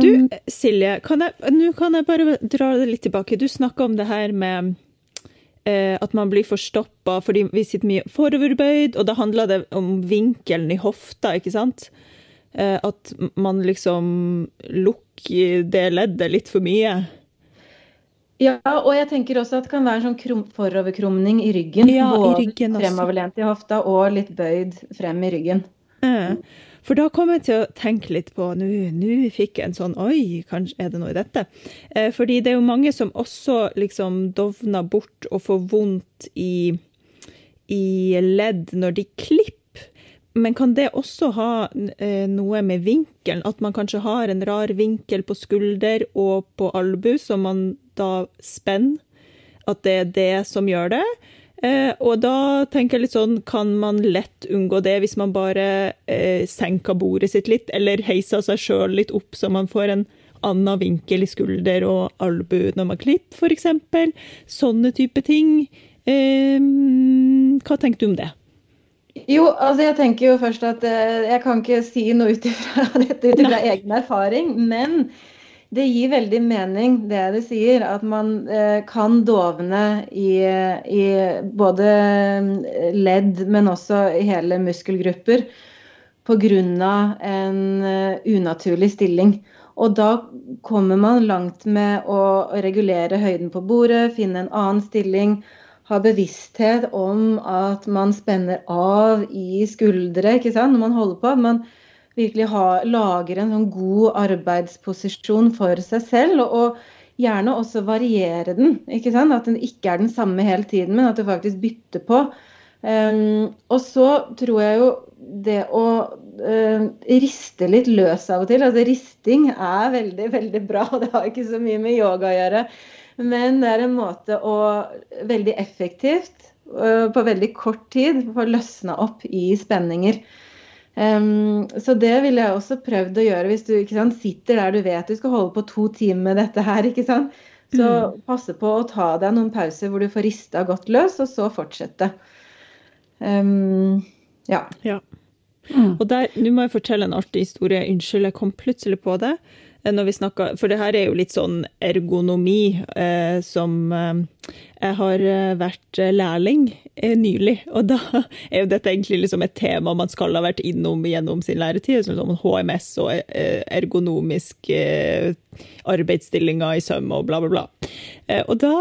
Du, Silje, kan jeg, nå kan jeg bare dra det litt tilbake. Du snakka om det her med eh, at man blir forstoppa fordi vi sitter mye foroverbøyd, og da handler det om vinkelen i hofta, ikke sant? Eh, at man liksom lukker det leddet litt for mye. Ja, og jeg tenker også at det kan være en sånn foroverkrumning i ryggen. Ja, både i ryggen også. fremoverlent i hofta og litt bøyd frem i ryggen. Ja. For da kom jeg til å tenke litt på Nå fikk jeg en sånn Oi, kanskje er det noe i dette? Eh, fordi det er jo mange som også liksom dovner bort og får vondt i, i ledd når de klipper men kan det også ha eh, noe med vinkelen? At man kanskje har en rar vinkel på skulder og på albu som man da spenn. At det er det som gjør det? Eh, og da tenker jeg litt sånn, kan man lett unngå det hvis man bare eh, senker bordet sitt litt, eller heiser seg sjøl litt opp så man får en annen vinkel i skulder og albu når man klipper, f.eks. Sånne type ting. Eh, hva tenker du om det? Jo, altså jeg tenker jo først at eh, jeg kan ikke si noe ut ifra dette ut ifra egen erfaring, men det gir veldig mening det du sier, at man eh, kan dovne i, i, både eh, ledd, men også i hele muskelgrupper pga. en uh, unaturlig stilling. Og da kommer man langt med å regulere høyden på bordet, finne en annen stilling ha bevissthet om at man spenner av i skuldre ikke sant, når man holder på. Man virkelig ha, lager en sånn god arbeidsposisjon for seg selv. Og, gjerne også variere den. ikke sant, At den ikke er den samme hele tiden, men at du faktisk bytter på. Um, og så tror jeg jo det å uh, riste litt løs av og til altså Risting er veldig, veldig bra. og Det har ikke så mye med yoga å gjøre. Men det er en måte å veldig effektivt, uh, på veldig kort tid, få løsna opp i spenninger. Um, så det ville jeg også prøvd å gjøre hvis du sant, sitter der du vet du skal holde på to timer med dette her. ikke sant? Så mm. passe på å ta deg noen pauser hvor du får rista godt løs, og så fortsette. Um, ja. ja. Mm. Og der, Nå må jeg fortelle en artig historie. Unnskyld, jeg kom plutselig på det. Eh, når vi snakker, For det her er jo litt sånn ergonomi eh, som eh, Jeg har eh, vært lærling eh, nylig, og da er jo dette egentlig liksom et tema man skal ha vært innom gjennom sin læretid. Sånn HMS og ergonomiske ergonomisk arbeidsstillinger i søm og bla, bla, bla. og da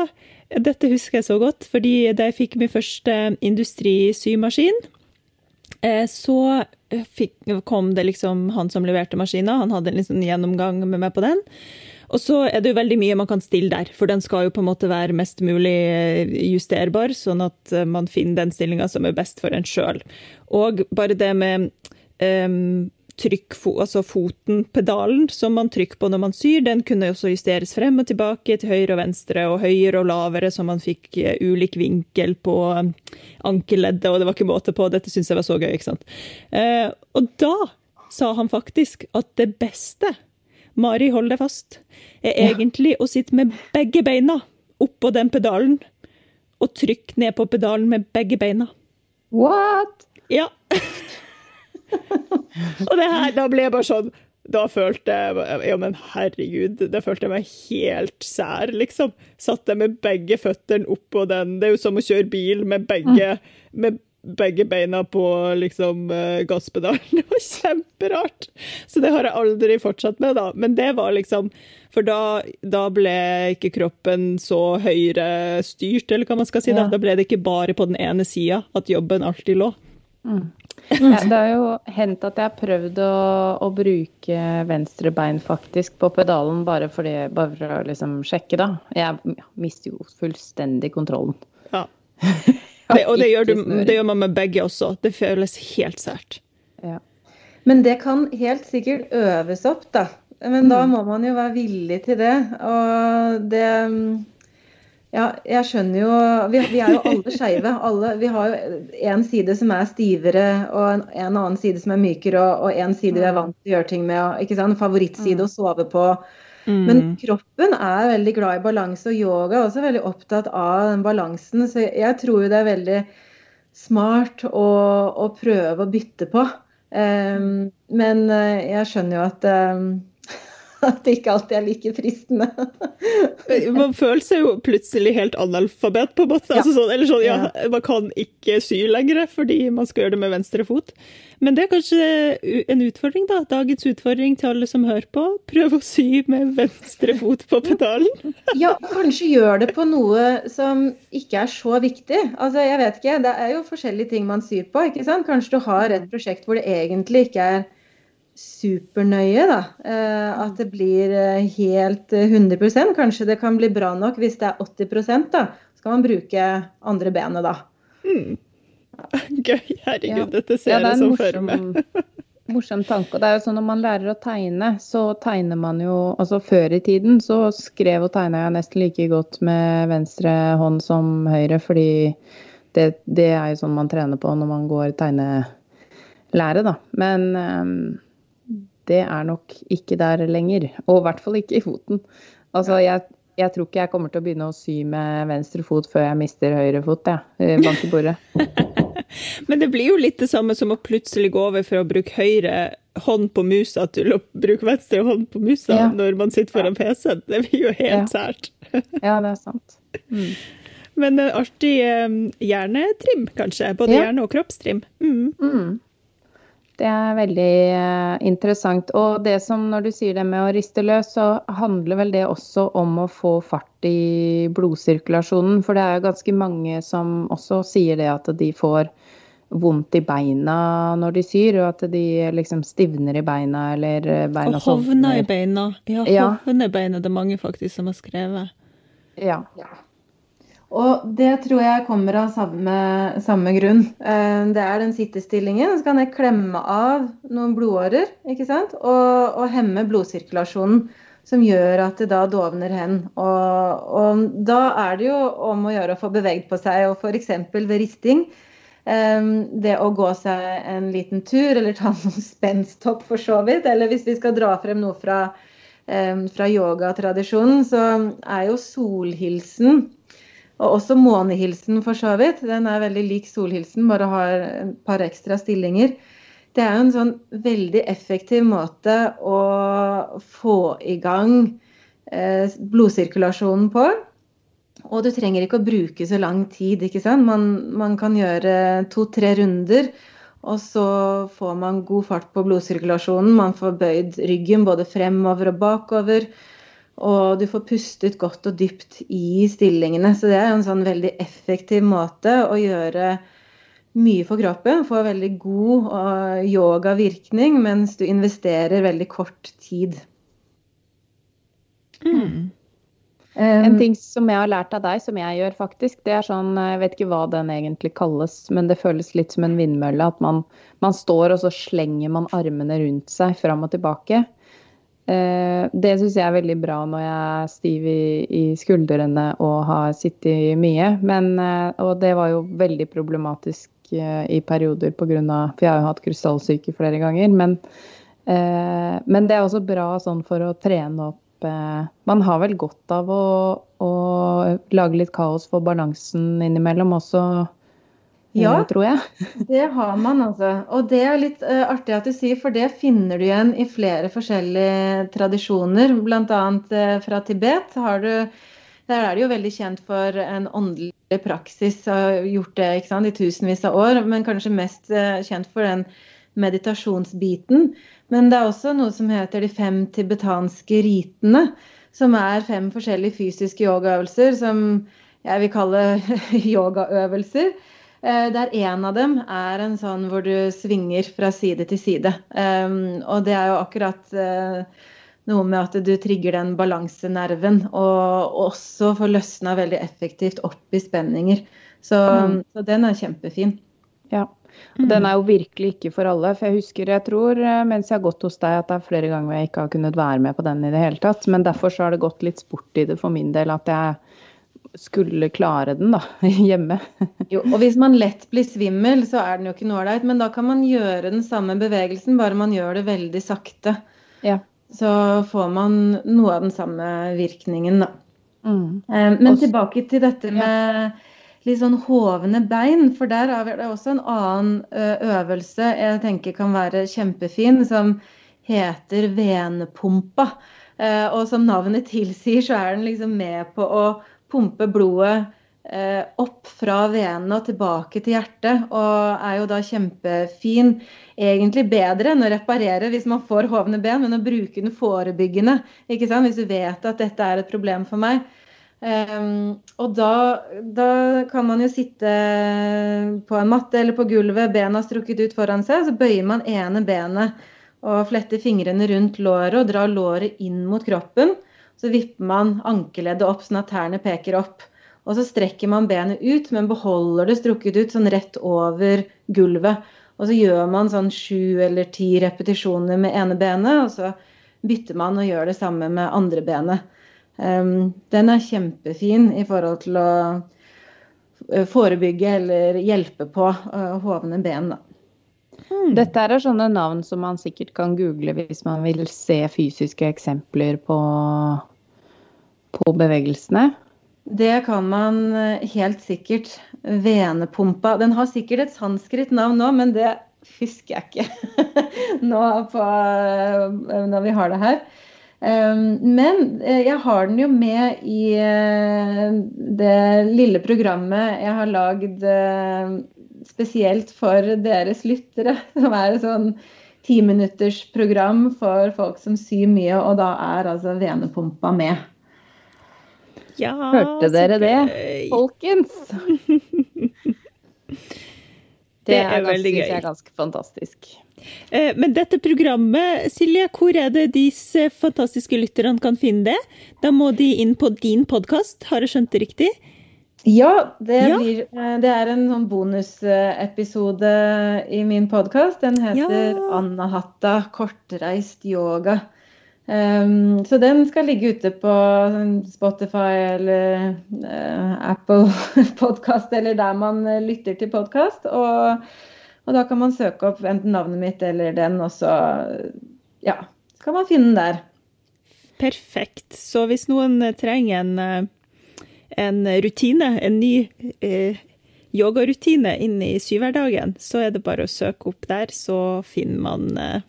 Dette husker jeg så godt, fordi da jeg fikk min første industrisymaskin, så fikk, kom det liksom han som leverte maskina, han hadde en liksom gjennomgang med meg på den. Og så er det jo veldig mye man kan stille der, for den skal jo på en måte være mest mulig eh, justerbar, sånn at eh, man finner den stillinga som er best for en sjøl. Og bare det med um, trykk, altså foten, pedalen, som man trykker på når man syr, den kunne også justeres frem og tilbake til høyre og venstre, og høyere og lavere, så man fikk eh, ulik vinkel på ankelleddet, og det var ikke måte på. Dette syntes jeg var så gøy, ikke sant. Og da sa han faktisk at det beste, Mari, hold deg fast, er egentlig å sitte med begge beina oppå den pedalen, og trykke ned på pedalen med begge beina. What? Ja. og det her, da ble jeg bare sånn da følte jeg Ja, men herregud, da følte jeg meg helt sær, liksom. Satt jeg med begge føttene oppå den Det er jo som å kjøre bil med begge, med begge beina på liksom uh, gasspedalen. Det var kjemperart! Så det har jeg aldri fortsatt med, da. Men det var liksom For da, da ble ikke kroppen så høyrestyrt, eller hva man skal si. Da. da ble det ikke bare på den ene sida at jobben alltid lå. Mm. Ja, det har jo hendt at jeg har prøvd å, å, bruke venstre bein faktisk på pedalen, bare, fordi, bare for å liksom sjekke, da. Jeg mister jo fullstendig kontrollen. Ja. Det, og det gjør, du, det gjør, man med begge også. Det føles helt sært. Ja. Men det kan helt sikkert øves opp, da. Men mm. da må man jo være villig til det. Og det ja, jeg skjønner jo Vi, vi er jo alle skeive. Vi har jo en side som er stivere, og en, en annen side som er mykere, og, og en side vi er vant til å gjøre ting med. ikke sant? Favorittside å sove på. Mm. Men kroppen er veldig glad i balanse, og yoga er også veldig opptatt av den balansen. Så jeg tror jo det er veldig smart å, å prøve å bytte på. Um, men eh, jeg skjønner jo at um, at det ikke alltid er like fristende. man føler seg jo plutselig helt analfabet, på en måte. Ja. Altså sånn, eller sånn, ja, man kan ikke sy lenger fordi man skal gjøre det med venstre fot. Men det er kanskje en utfordring, da. Dagens utfordring til alle som hører på. Prøv å sy med venstre fot på pedalen. ja, kanskje gjør det på noe som ikke er så viktig. Altså, jeg vet ikke. Det er jo forskjellige ting man syr på, ikke sant. Kanskje du har et prosjekt hvor det egentlig ikke er supernøye. da, eh, At det blir eh, helt 100 eh, Kanskje det kan bli bra nok hvis det er 80 da. Så kan man bruke andre benet da. Mm. Gøy. Herregud, ja. dette ser jeg som for meg. morsom tanke. Det er jo sånn Når man lærer å tegne, så tegner man jo altså Før i tiden så skrev og tegna jeg nesten like godt med venstre hånd som høyre, fordi det, det er jo sånn man trener på når man går tegnelære, da. Men um, det er nok ikke der lenger. Og i hvert fall ikke i foten. Altså, jeg, jeg, tror ikke jeg kommer til å begynne å sy med venstre fot før jeg mister høyre fot, jeg. Bank i bordet. Men det blir jo litt det samme som å plutselig gå over fra å bruke høyre hånd på musa til å bruke venstre hånd på musa ja. når man sitter foran PC-en. Det blir jo helt ja. sært. ja, det er sant. Mm. Men en artig um, hjernetrim, kanskje. Både hjerne- og kroppstrim. Mm. Mm. Det er veldig eh, interessant. Og det som når du sier det med å riste løs, så handler vel det også om å få fart i blodsirkulasjonen. For det er jo ganske mange som også sier det at de får vondt i beina når de syr, og at de liksom stivner i beina eller beina sovner. Og hovner i beina. Ja, hovner i beina. Det er mange faktisk som har skrevet. Ja. Og det tror jeg kommer av samme, samme, grunn. Eh, det er den sittestillingen. Så kan jeg klemme av noen blodårer ikke sant? Og, og hemme blodsirkulasjonen. som gjør at det da dovner hen. Og, og da er det jo om å gjøre å få beveget på seg, og f.eks. ved risting. Um, det å gå seg en liten tur, eller ta noen spensthopp for så vidt. Eller hvis vi skal dra frem noe fra, um, fra yogatradisjonen, så er jo solhilsen og også månehilsen for så vidt. Den er veldig lik solhilsen, bare har et par ekstra stillinger. Det er jo en sånn veldig effektiv måte å få i gang eh, blodsirkulasjonen på. Og du trenger ikke å bruke så lang tid. ikke sant? Man, man kan gjøre to-tre runder, og så får man god fart på blodsirkulasjonen. Man får bøyd ryggen både fremover og bakover. Og du får pustet godt og dypt i stillingene. Så det er en sånn veldig effektiv måte å gjøre mye for kroppen, får veldig god uh, yogavirkning, mens du investerer veldig kort tid. Mm. Um, en ting som jeg har lært av deg, som jeg gjør faktisk, det er sånn Jeg vet ikke hva den egentlig kalles, men det føles litt som en vindmølle. At man, man står og så slenger man armene rundt seg fram og tilbake. Uh, det syns jeg er veldig bra når jeg er stiv i, i skuldrene og har sittet mye. Men, uh, og det var jo veldig problematisk Eh, i perioder pga. For jeg har jo hatt krystallsyke flere ganger. Men, eh, men, det er også bra sånn for å trene opp eh, Man har vel godt av å, å, lage litt kaos for balansen innimellom også. Eh, ja, tror jeg. det har man altså. Og det er litt uh, artig at du sier, for det finner du igjen i flere forskjellige tradisjoner. Bl.a. Uh, fra Tibet har du der er det jo veldig kjent for en åndelig praksis, har gjort det sant, i tusenvis av år, men kanskje mest uh, kjent for den meditasjonsbiten. Men det er også noe som heter de fem tibetanske ritene, som er fem forskjellige fysiske yogaøvelser som jeg vil kalle yogaøvelser. Eh, der en av dem er en sånn hvor du svinger fra side til side. Og det er jo akkurat uh, noe med at du trigger den balansenerven, og også får løsna veldig effektivt opp i spenninger. Så, mm. så den er kjempefin. Ja. Og den er jo virkelig ikke for alle. For jeg husker, jeg tror eh, mens jeg har gått hos deg, at det er flere ganger jeg ikke har kunnet være med på den i det hele tatt. Men derfor så har det gått litt sport i det for min del at jeg skulle klare den da, hjemme. jo, og hvis man lett blir svimmel, så er den jo ikke noe ålreit. Men da kan man gjøre den samme bevegelsen, bare man gjør det veldig sakte. Ja så får man noe av den samme virkningen, da. Mm. Eh, men også, tilbake til dette med litt sånn hovne bein, for der er det også en annen øvelse jeg tenker kan være kjempefin, som heter venepumpa. Eh, og som navnet tilsier, så er den liksom med på å pumpe blodet Eh, opp fra venene og tilbake til hjertet. Og er jo da kjempefin. Egentlig bedre enn å reparere hvis man får hovne ben, men å bruke den forebyggende. ikke sant? Hvis du vet at dette er et problem for meg. Um, og da, da, kan man jo sitte på en matte eller på gulvet, bena strukket ut foran seg. Så bøyer man ene benet og fletter fingrene rundt låret og drar låret inn mot kroppen. Så vipper man ankeleddet opp sånn at tærne peker opp. Og så strekker man benet ut, men beholder det strukket ut sånn rett over gulvet. Og så gjør man sånn sju eller ti repetisjoner med ene benet, og så bytter man og gjør det samme med andre benet. Um, den er kjempefin i forhold til å eh, forebygge eller hjelpe på uh, hovne ben. Da. Hmm. Dette er sånne navn som man sikkert kan google hvis man vil se fysiske eksempler på, på bevegelsene. Det kan man eh, helt sikkert. Venepumpa. Den har sikkert et sanskrit navn nå, men det husker jeg ikke nå på, eh, når vi har det her. Men eh, jeg har den jo med i det lille programmet jeg har lagd spesielt for deres lyttere. Som er et sånn timinuttersprogram for folk som syr mye, og da er altså venepumpa med. Ja, Hørte dere det, folkens? Det, det er, veldig gøy. Det er ganske fantastisk. Eh, men dette programmet, Silje, hvor er det disse fantastiske lytterne kan finne det? Da må de inn på din podkast, har jeg skjønt det riktig? Ja, det. Blir, eh, det er en sånn bonusepisode i min podkast. Den heter ja. Anna Hatta kortreist yoga. Um, så den skal ligge ute på Spotify eller uh, Apple podkast, eller der man lytter til podkast. Og, og, da kan man søke opp enten navnet mitt eller den, og så ja, skal man finne den der. Perfekt. Så hvis noen trenger en, en rutine, en ny eh, yogarutine inn i syvhverdagen, så er det bare å søke opp der, så finner man eh,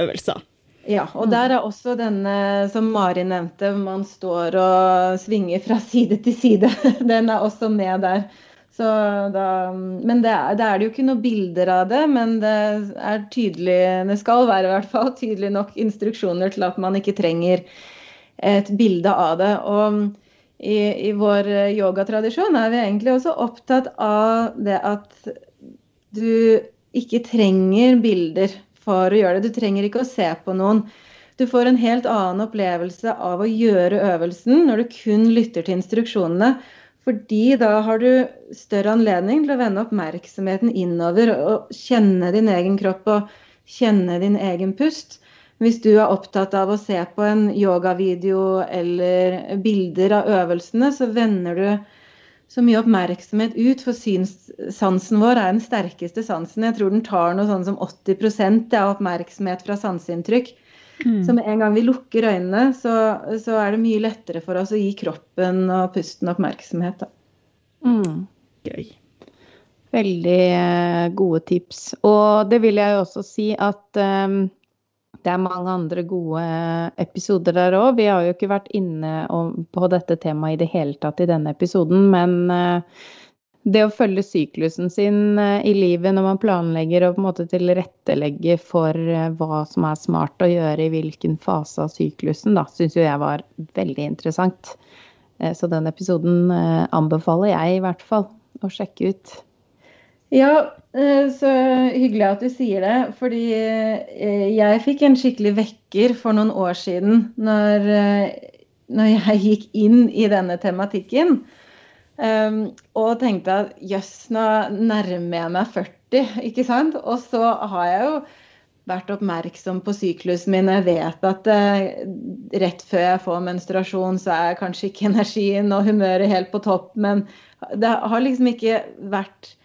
øvelser. Ja, og der er også denne som Mari nevnte, man står og svinger fra side til side. Den er også med der. Da, men det er, det er, det jo ikke noen bilder av det, men det er tydelig, det skal være i hvert fall tydelig nok instruksjoner til at man ikke trenger et bilde av det. Og i, i vår yogatradisjon er vi egentlig også opptatt av det at du ikke trenger bilder for å gjøre det. Du trenger ikke å se på noen. Du får en helt annen opplevelse av å gjøre øvelsen når du kun lytter til instruksjonene. Fordi da har du større anledning til å vende oppmerksomheten innover og kjenne din egen kropp og kjenne din egen pust. Hvis du er opptatt av å se på en yogavideo eller bilder av øvelsene, så vender du så mye oppmerksomhet ut, for synssansen vår er den sterkeste sansen. Jeg tror den tar noe sånn som 80% av oppmerksomhet fra sanseinntrykk. Mm. Så med en gang vi lukker øynene, så, så, er det mye lettere for oss å gi kroppen og pusten oppmerksomhet. Mm. Gøy. Veldig eh, gode tips. Og det vil jeg jo også si at um det er mange andre gode episoder der òg. Vi har jo ikke vært inne på dette temaet i det hele tatt i denne episoden, men eh, det å følge syklusen sin eh, i livet når man planlegger og på en måte tilrettelegge for eh, hva som er smart å gjøre i hvilken fase av syklusen, da, syns jo jeg var veldig interessant. Så den episoden anbefaler jeg i hvert fall å sjekke ut. Ja, eh, så hyggelig at du sier det. Fordi eh, jeg fikk en skikkelig vekker for noen år siden når, eh, når jeg gikk inn i denne tematikken. og tenkte at jøss, nå nærmer jeg meg 40, ikke sant? Og så har jeg jo vært oppmerksom på syklusen min. Jeg vet at rett før jeg får menstruasjon, så er kanskje ikke energien og humøret helt på topp. Men det har liksom ikke vært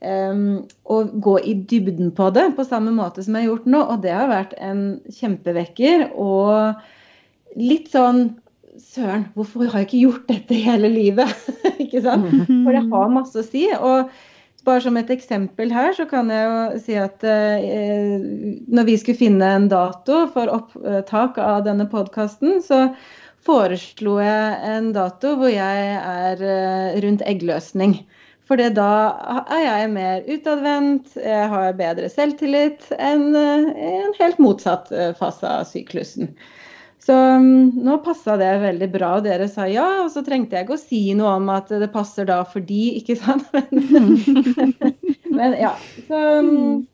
Um, og gå i dybden på det på samme måte som jeg har gjort nå. Og det har vært en kjempevekker. Og litt sånn Søren, hvorfor har jeg ikke gjort dette hele livet? ikke sant? For det har masse å si. Og bare som et eksempel her, så kan jeg jo si at eh, når vi skulle finne en dato for opptak av denne podkasten, så foreslo jeg en dato hvor jeg er eh, rundt eggløsning. For da er jeg mer utadvendt, jeg har bedre selvtillit enn eh, en helt motsatt eh, fase av syklusen. Så mm, nå passa det veldig bra, og dere sa ja. Og så trengte jeg ikke å si noe om at det passer da for de, ikke sant. Men ja. Så, mm,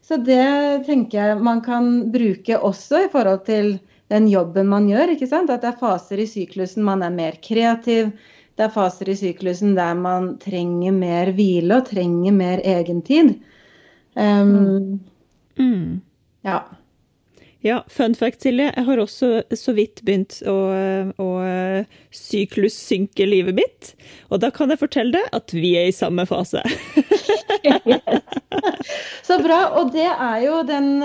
så det tenker jeg man kan bruke også i forhold til den jobben man gjør. ikke sant? At det er faser i syklusen man er mer kreativ det er faser i syklusen der man trenger mer hvile og trenger mer egentid. Um, mm. Ja. Ja, fun fact, Silje. Jeg har også så vidt begynt å, å syklussynke livet mitt. Og da kan jeg fortelle deg at vi er i samme fase. så bra. Og det er jo den,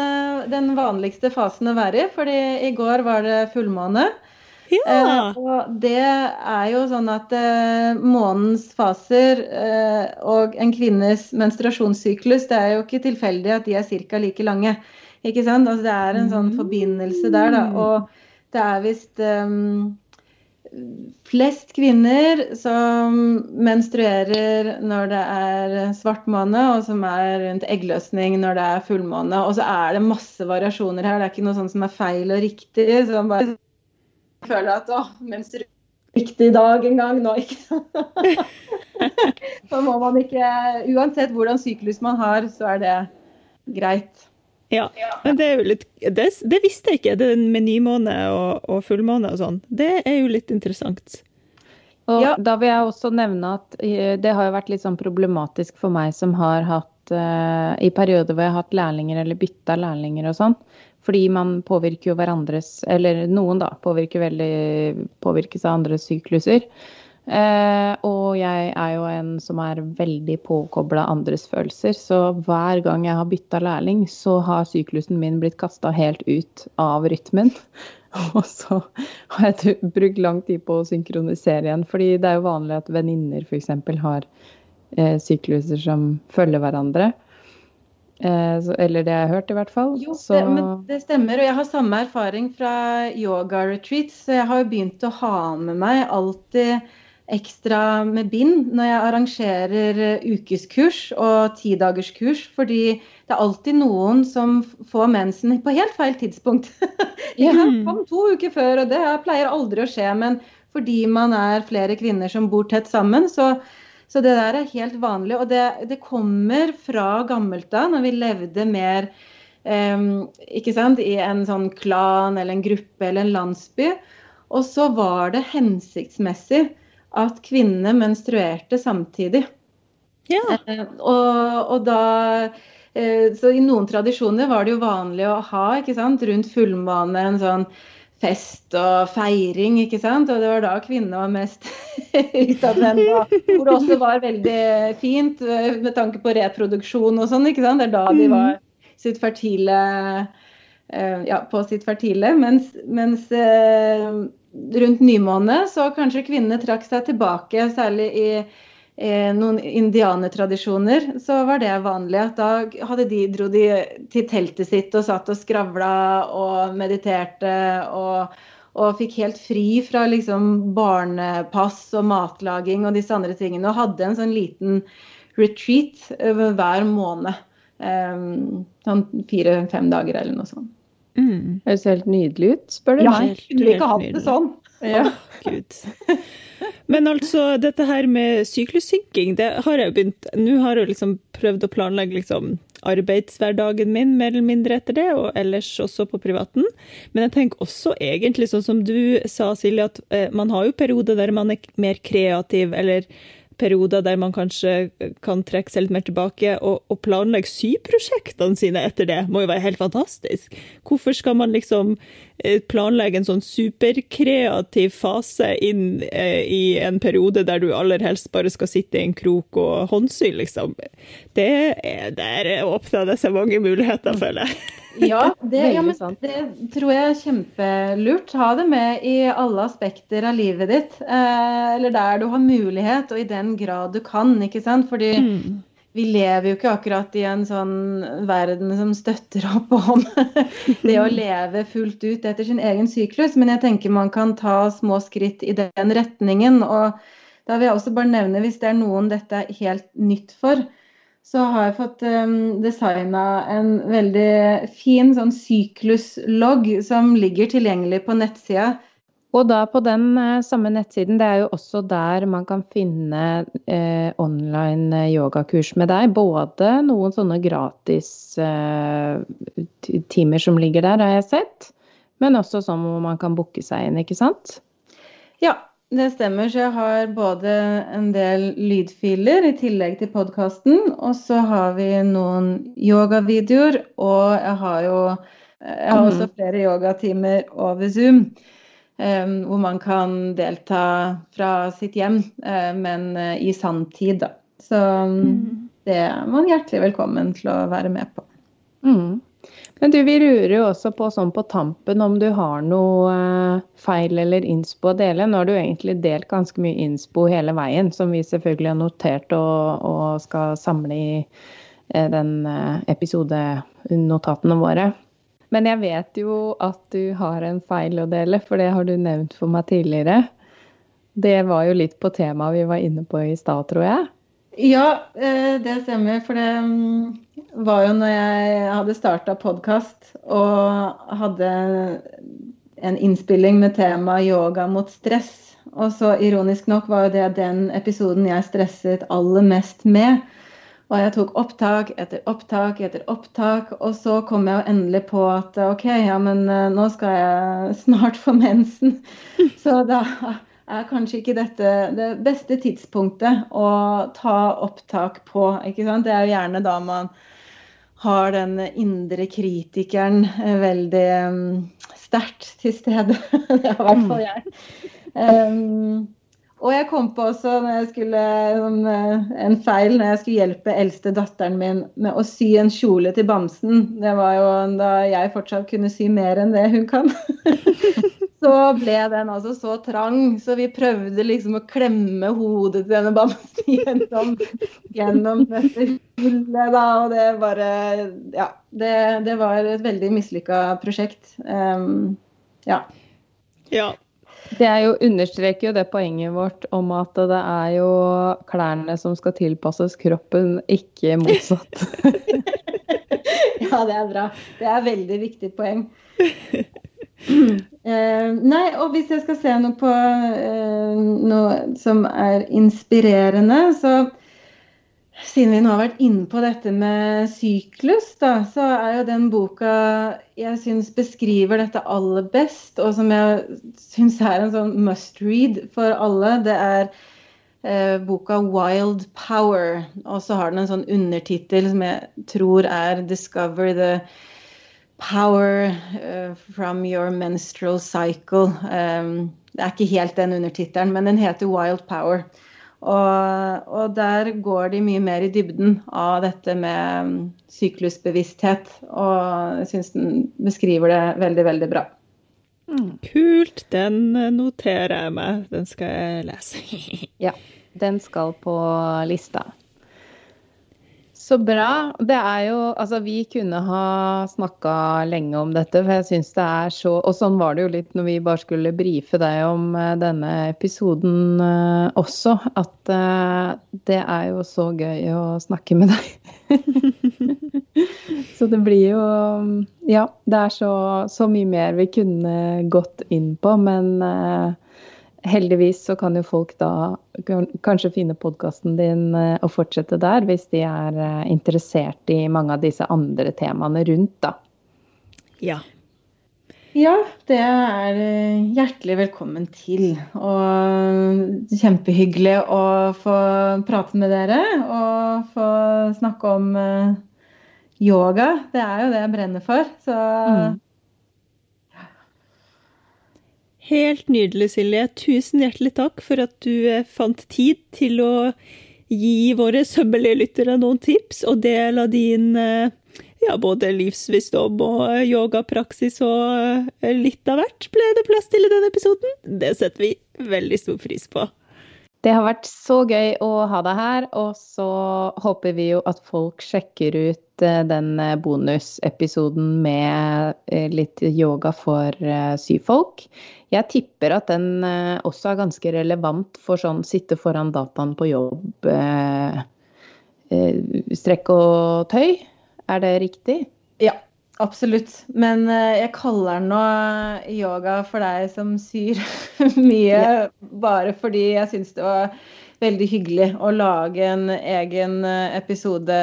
den vanligste fasen å være i. fordi i går var det fullmåne. Ja. Eh, og det er jo sånn at eh, månens faser eh, og en kvinnes menstruasjonssyklus, det er jo ikke tilfeldig at de er ca. like lange. Ikke sant? Altså, det er en sånn forbindelse der, da. Mm. Og det er visst um, flest kvinner som menstruerer når det er svartmåne, og som er rundt eggløsning når det er fullmåne. Og så er det masse variasjoner her. Det er ikke noe sånt som er feil og riktig. Så bare føler at å, mens det er riktig dag en gang nå, ikke sant. så må man ikke Uansett hvordan syklus man har, så er det greit. Ja, men det er jo litt Det, det visste jeg ikke, det med nymåne og, og fullmåne og sånn. Det er jo litt interessant. Og ja. Da vil jeg også nevne at eh, det har jo vært litt sånn problematisk for meg som har hatt uh, i perioder hvor jeg har hatt lærlinger eller bytta lærlinger og sånn. Fordi man påvirker jo hverandres Eller noen, da, påvirker veldig, påvirkes av andres sykluser. Uh, og jeg er jo en som er veldig påkobla andres følelser. Så hver gang jeg har bytta lærling, så har syklusen min blitt kasta helt ut av rytmen. Og så har jeg brukt lang tid på å synkronisere igjen. Fordi det er jo vanlig at venninner f.eks. har eh, sykluser som følger hverandre. Eh, så, eller det jeg har hørt, i hvert fall. Jo, det, men det stemmer. Og jeg har samme erfaring fra yoga-retreats. Så jeg har jo begynt å ha med meg alltid ekstra med bind når jeg arrangerer ukeskurs og tidagerskurs. Fordi det er alltid noen som får mensen på helt feil tidspunkt. ja. Kom to uker før, og det pleier aldri å skje. Men fordi man er flere kvinner som bor tett sammen, så, så det der er helt vanlig. Og det, det kommer fra gammelt av, når vi levde mer um, ikke sant, i en sånn klan eller en gruppe eller en landsby. Og så var det hensiktsmessig at kvinnene menstruerte samtidig. Ja. Uh, og, og da Eh, så i noen tradisjoner var det jo vanlig å ha ikke sant, rundt fullmåne en sånn fest og feiring, ikke sant. Og det var da kvinnene var mest utadvendte. Hvor det også var veldig fint eh, med tanke på reproduksjon og sånn, ikke sant. Det er da de mm. var sitt fertile eh, ja, på sitt fertile. Mens, mens rundt nymåne så kanskje kvinnene trakk seg tilbake, særlig i eh, noen indianertradisjoner, så var det vanlig at da de, dro de til teltet sitt og satt og skravla og mediterte og, og fikk helt fri fra liksom barnepass og matlaging og disse andre tingene. Og hadde en sånn liten retreat eh, hver måned. Um, sånn fire-fem dager eller noe sånt. Mm. Høres helt nydelig ut, spør du ja, meg. Ja, kunne ikke hatt det sånn? Ja. Oh. Men altså, dette her med syklussynking, det har jeg begynt Nå har jeg liksom prøvd å planlegge liksom arbeidshverdagen min mer eller mindre etter det, og ellers også på privaten. Men jeg tenker også egentlig sånn som du sa, Silje, at eh, man har jo perioder der man er mer kreativ, eller perioder der man kanskje kan trekke seg litt mer tilbake, og, og planlegge syprosjektene sine etter det, må jo være helt fantastisk. Hvorfor skal man liksom planlegge en sånn superkreativ fase inn eh, i en periode der du aller helst bare skal sitte i en krok og håndsy, liksom? Det er, der åpner det seg mange muligheter, føler jeg. Ja, det, ja, det, tror jeg er kjempelurt. Ha det med i alle aspekter av livet ditt. Eh, eller der du har mulighet, og i den grad du kan. ikke sant? Fordi mm. Vi lever jo ikke akkurat i en sånn verden som støtter opp om det å leve fullt ut etter sin egen syklus. Men jeg tenker man kan ta små skritt i den retningen. Og da vil jeg også bare nevne, hvis det er noen dette er helt nytt for, så har jeg fått um, designa en veldig fin sånn sykluslogg som ligger tilgjengelig på nettsida. Og da på den eh, samme nettsiden, det er jo også der man kan finne eh, online eh, yogakurs med deg. Både noen sånne gratis eh, timer som ligger der, har jeg sett. Men også sånn hvor man kan booke seg inn, ikke sant? Ja, det stemmer. Så jeg har både en del lydfiler i tillegg til podkasten. Og så har vi noen yogavideoer, og jeg har jo jeg har også mm. flere yogatimer over Zoom. Um, hvor man kan delta fra sitt hjem, uh, men uh, i sanntid, da. Så um, det er man hjertelig velkommen til å være med på. Mm. Men du, vi rurer jo også på sånn på tampen om du har noe eh, feil eller innspo å dele. Nå har du egentlig delt ganske mye innspo hele veien, som vi selvfølgelig har notert og, og skal samle i eh, den eh, episodenotatene våre. Men jeg vet jo at du har en feil å dele, for det har du nevnt for meg tidligere. Det var jo litt på temaet vi var inne på i stad, tror jeg. Ja, eh, det stemmer. For det mm, var jo når jeg hadde starta podkast og hadde en innspilling med tema yoga mot stress. Og så ironisk nok var jo det den episoden jeg stresset aller mest med. Og jeg tok opptak etter opptak etter opptak, og så kom jeg jo endelig på at OK, ja, men eh, nå skal jeg snart få mensen. Så da er kanskje ikke dette det beste tidspunktet å ta opptak på. ikke sant? Det er jo gjerne da man har den indre kritikeren eh, veldig um, sterkt til stede. det er i hvert fall jeg. Um, og jeg kom på også skulle, eh, en feil når jeg skulle hjelpe eldste datteren min med å sy en kjole til bamsen. Det var jo da jeg fortsatt kunne sy mer enn det hun kan. så ble den altså så trang, så vi prøvde liksom å klemme hodet til denne bamsen gjennom, gjennom dette hullet. da, Og det bare Ja. Det, det var et veldig mislykka prosjekt. Um, ja. ja. Det jo, understreker jo det poenget vårt om at det er jo klærne som skal tilpasses kroppen, ikke motsatt. ja, det er bra. Det er veldig viktig poeng. Uh, nei, og hvis jeg skal se noe på uh, noe som er inspirerende, så siden vi nå har vært inne på dette med syklus, da, så er jo den boka jeg syns beskriver dette aller best, og som jeg syns er en sånn must read for alle, det er eh, boka 'Wild Power'. Og så har den en sånn undertittel som jeg tror er 'Discover the Power uh, from Your Menstrual Cycle'. Um, det er ikke helt den undertittelen, men den heter 'Wild Power'. Og, og, der går de mye mer i dybden av dette med syklusbevissthet. Og jeg syns den beskriver det veldig, veldig bra. Mm. Kult. Den noterer jeg meg. Den skal jeg lese. ja, den skal på lista. Så bra. Det er jo Altså, vi kunne ha snakka lenge om dette, for jeg syns det er så Og sånn var det jo litt når vi bare skulle brife deg om eh, denne episoden eh, også, at eh, det er jo så gøy å snakke med deg. så det blir jo Ja, det er så, så mye mer vi kunne gått inn på, men heldigvis så kan jo folk da kanskje finne podkasten din eh, og fortsette der, hvis de er eh, interessert i mange av disse andre temaene rundt, da. Ja. Ja, det er eh, hjertelig velkommen til. Og kjempehyggelig å få prate med dere og få snakke om yoga. Det er jo det jeg brenner for. Så mm. Helt nydelig, Silje. Tusen hjertelig takk for at du eh, fant tid til å gi våre sømmelige lyttere noen tips og del av din eh, ja, både livsvisdom og eh, yogapraksis og litt av hvert ble det plass til i denne episoden. Det setter vi veldig stor pris på. Det har vært så gøy å ha deg her, og så håper vi jo at folk sjekker ut eh, den eh, bonusepisoden med eh, litt yoga for syfolk. Jeg tipper at den også er ganske relevant for sånn sitte foran dataen på jobb, strekk og tøy. Er det riktig? Ja, Absolutt. Men uh, jeg kaller den nå yoga for deg som syr mye, ja. bare fordi jeg syns det var veldig hyggelig å lage en egen eh, episode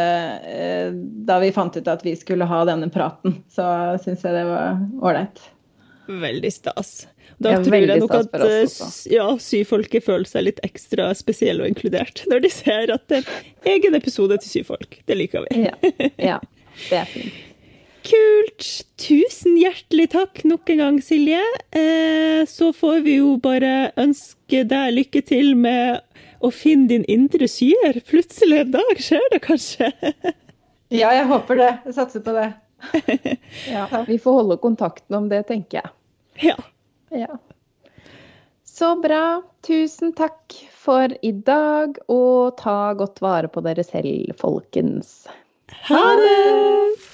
da vi fant ut at vi skulle ha denne praten. Så syns jeg det var ålreit. Veldig stas. Da tror jeg nok at ja, syfolket føler seg litt ekstra spesielle og inkludert når de ser at det er en egen episode til syfolk. Det liker vi. ja, ja, det er fint. Kult! Tusen hjertelig takk nok en gang, Silje. Eh, så får vi jo bare ønske deg lykke til med å finne din indre skyer. Plutselig en dag skjer det kanskje? ja, jeg håper det. Jeg satser på det. ja, vi får holde kontakten om det, tenker jeg. Ja. ja. Så bra. Tusen takk for i dag, og ta godt vare på dere selv, folkens. Ha det!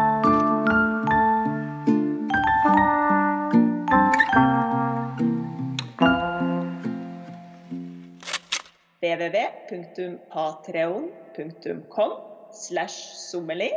www.patreon.com slash sommerli.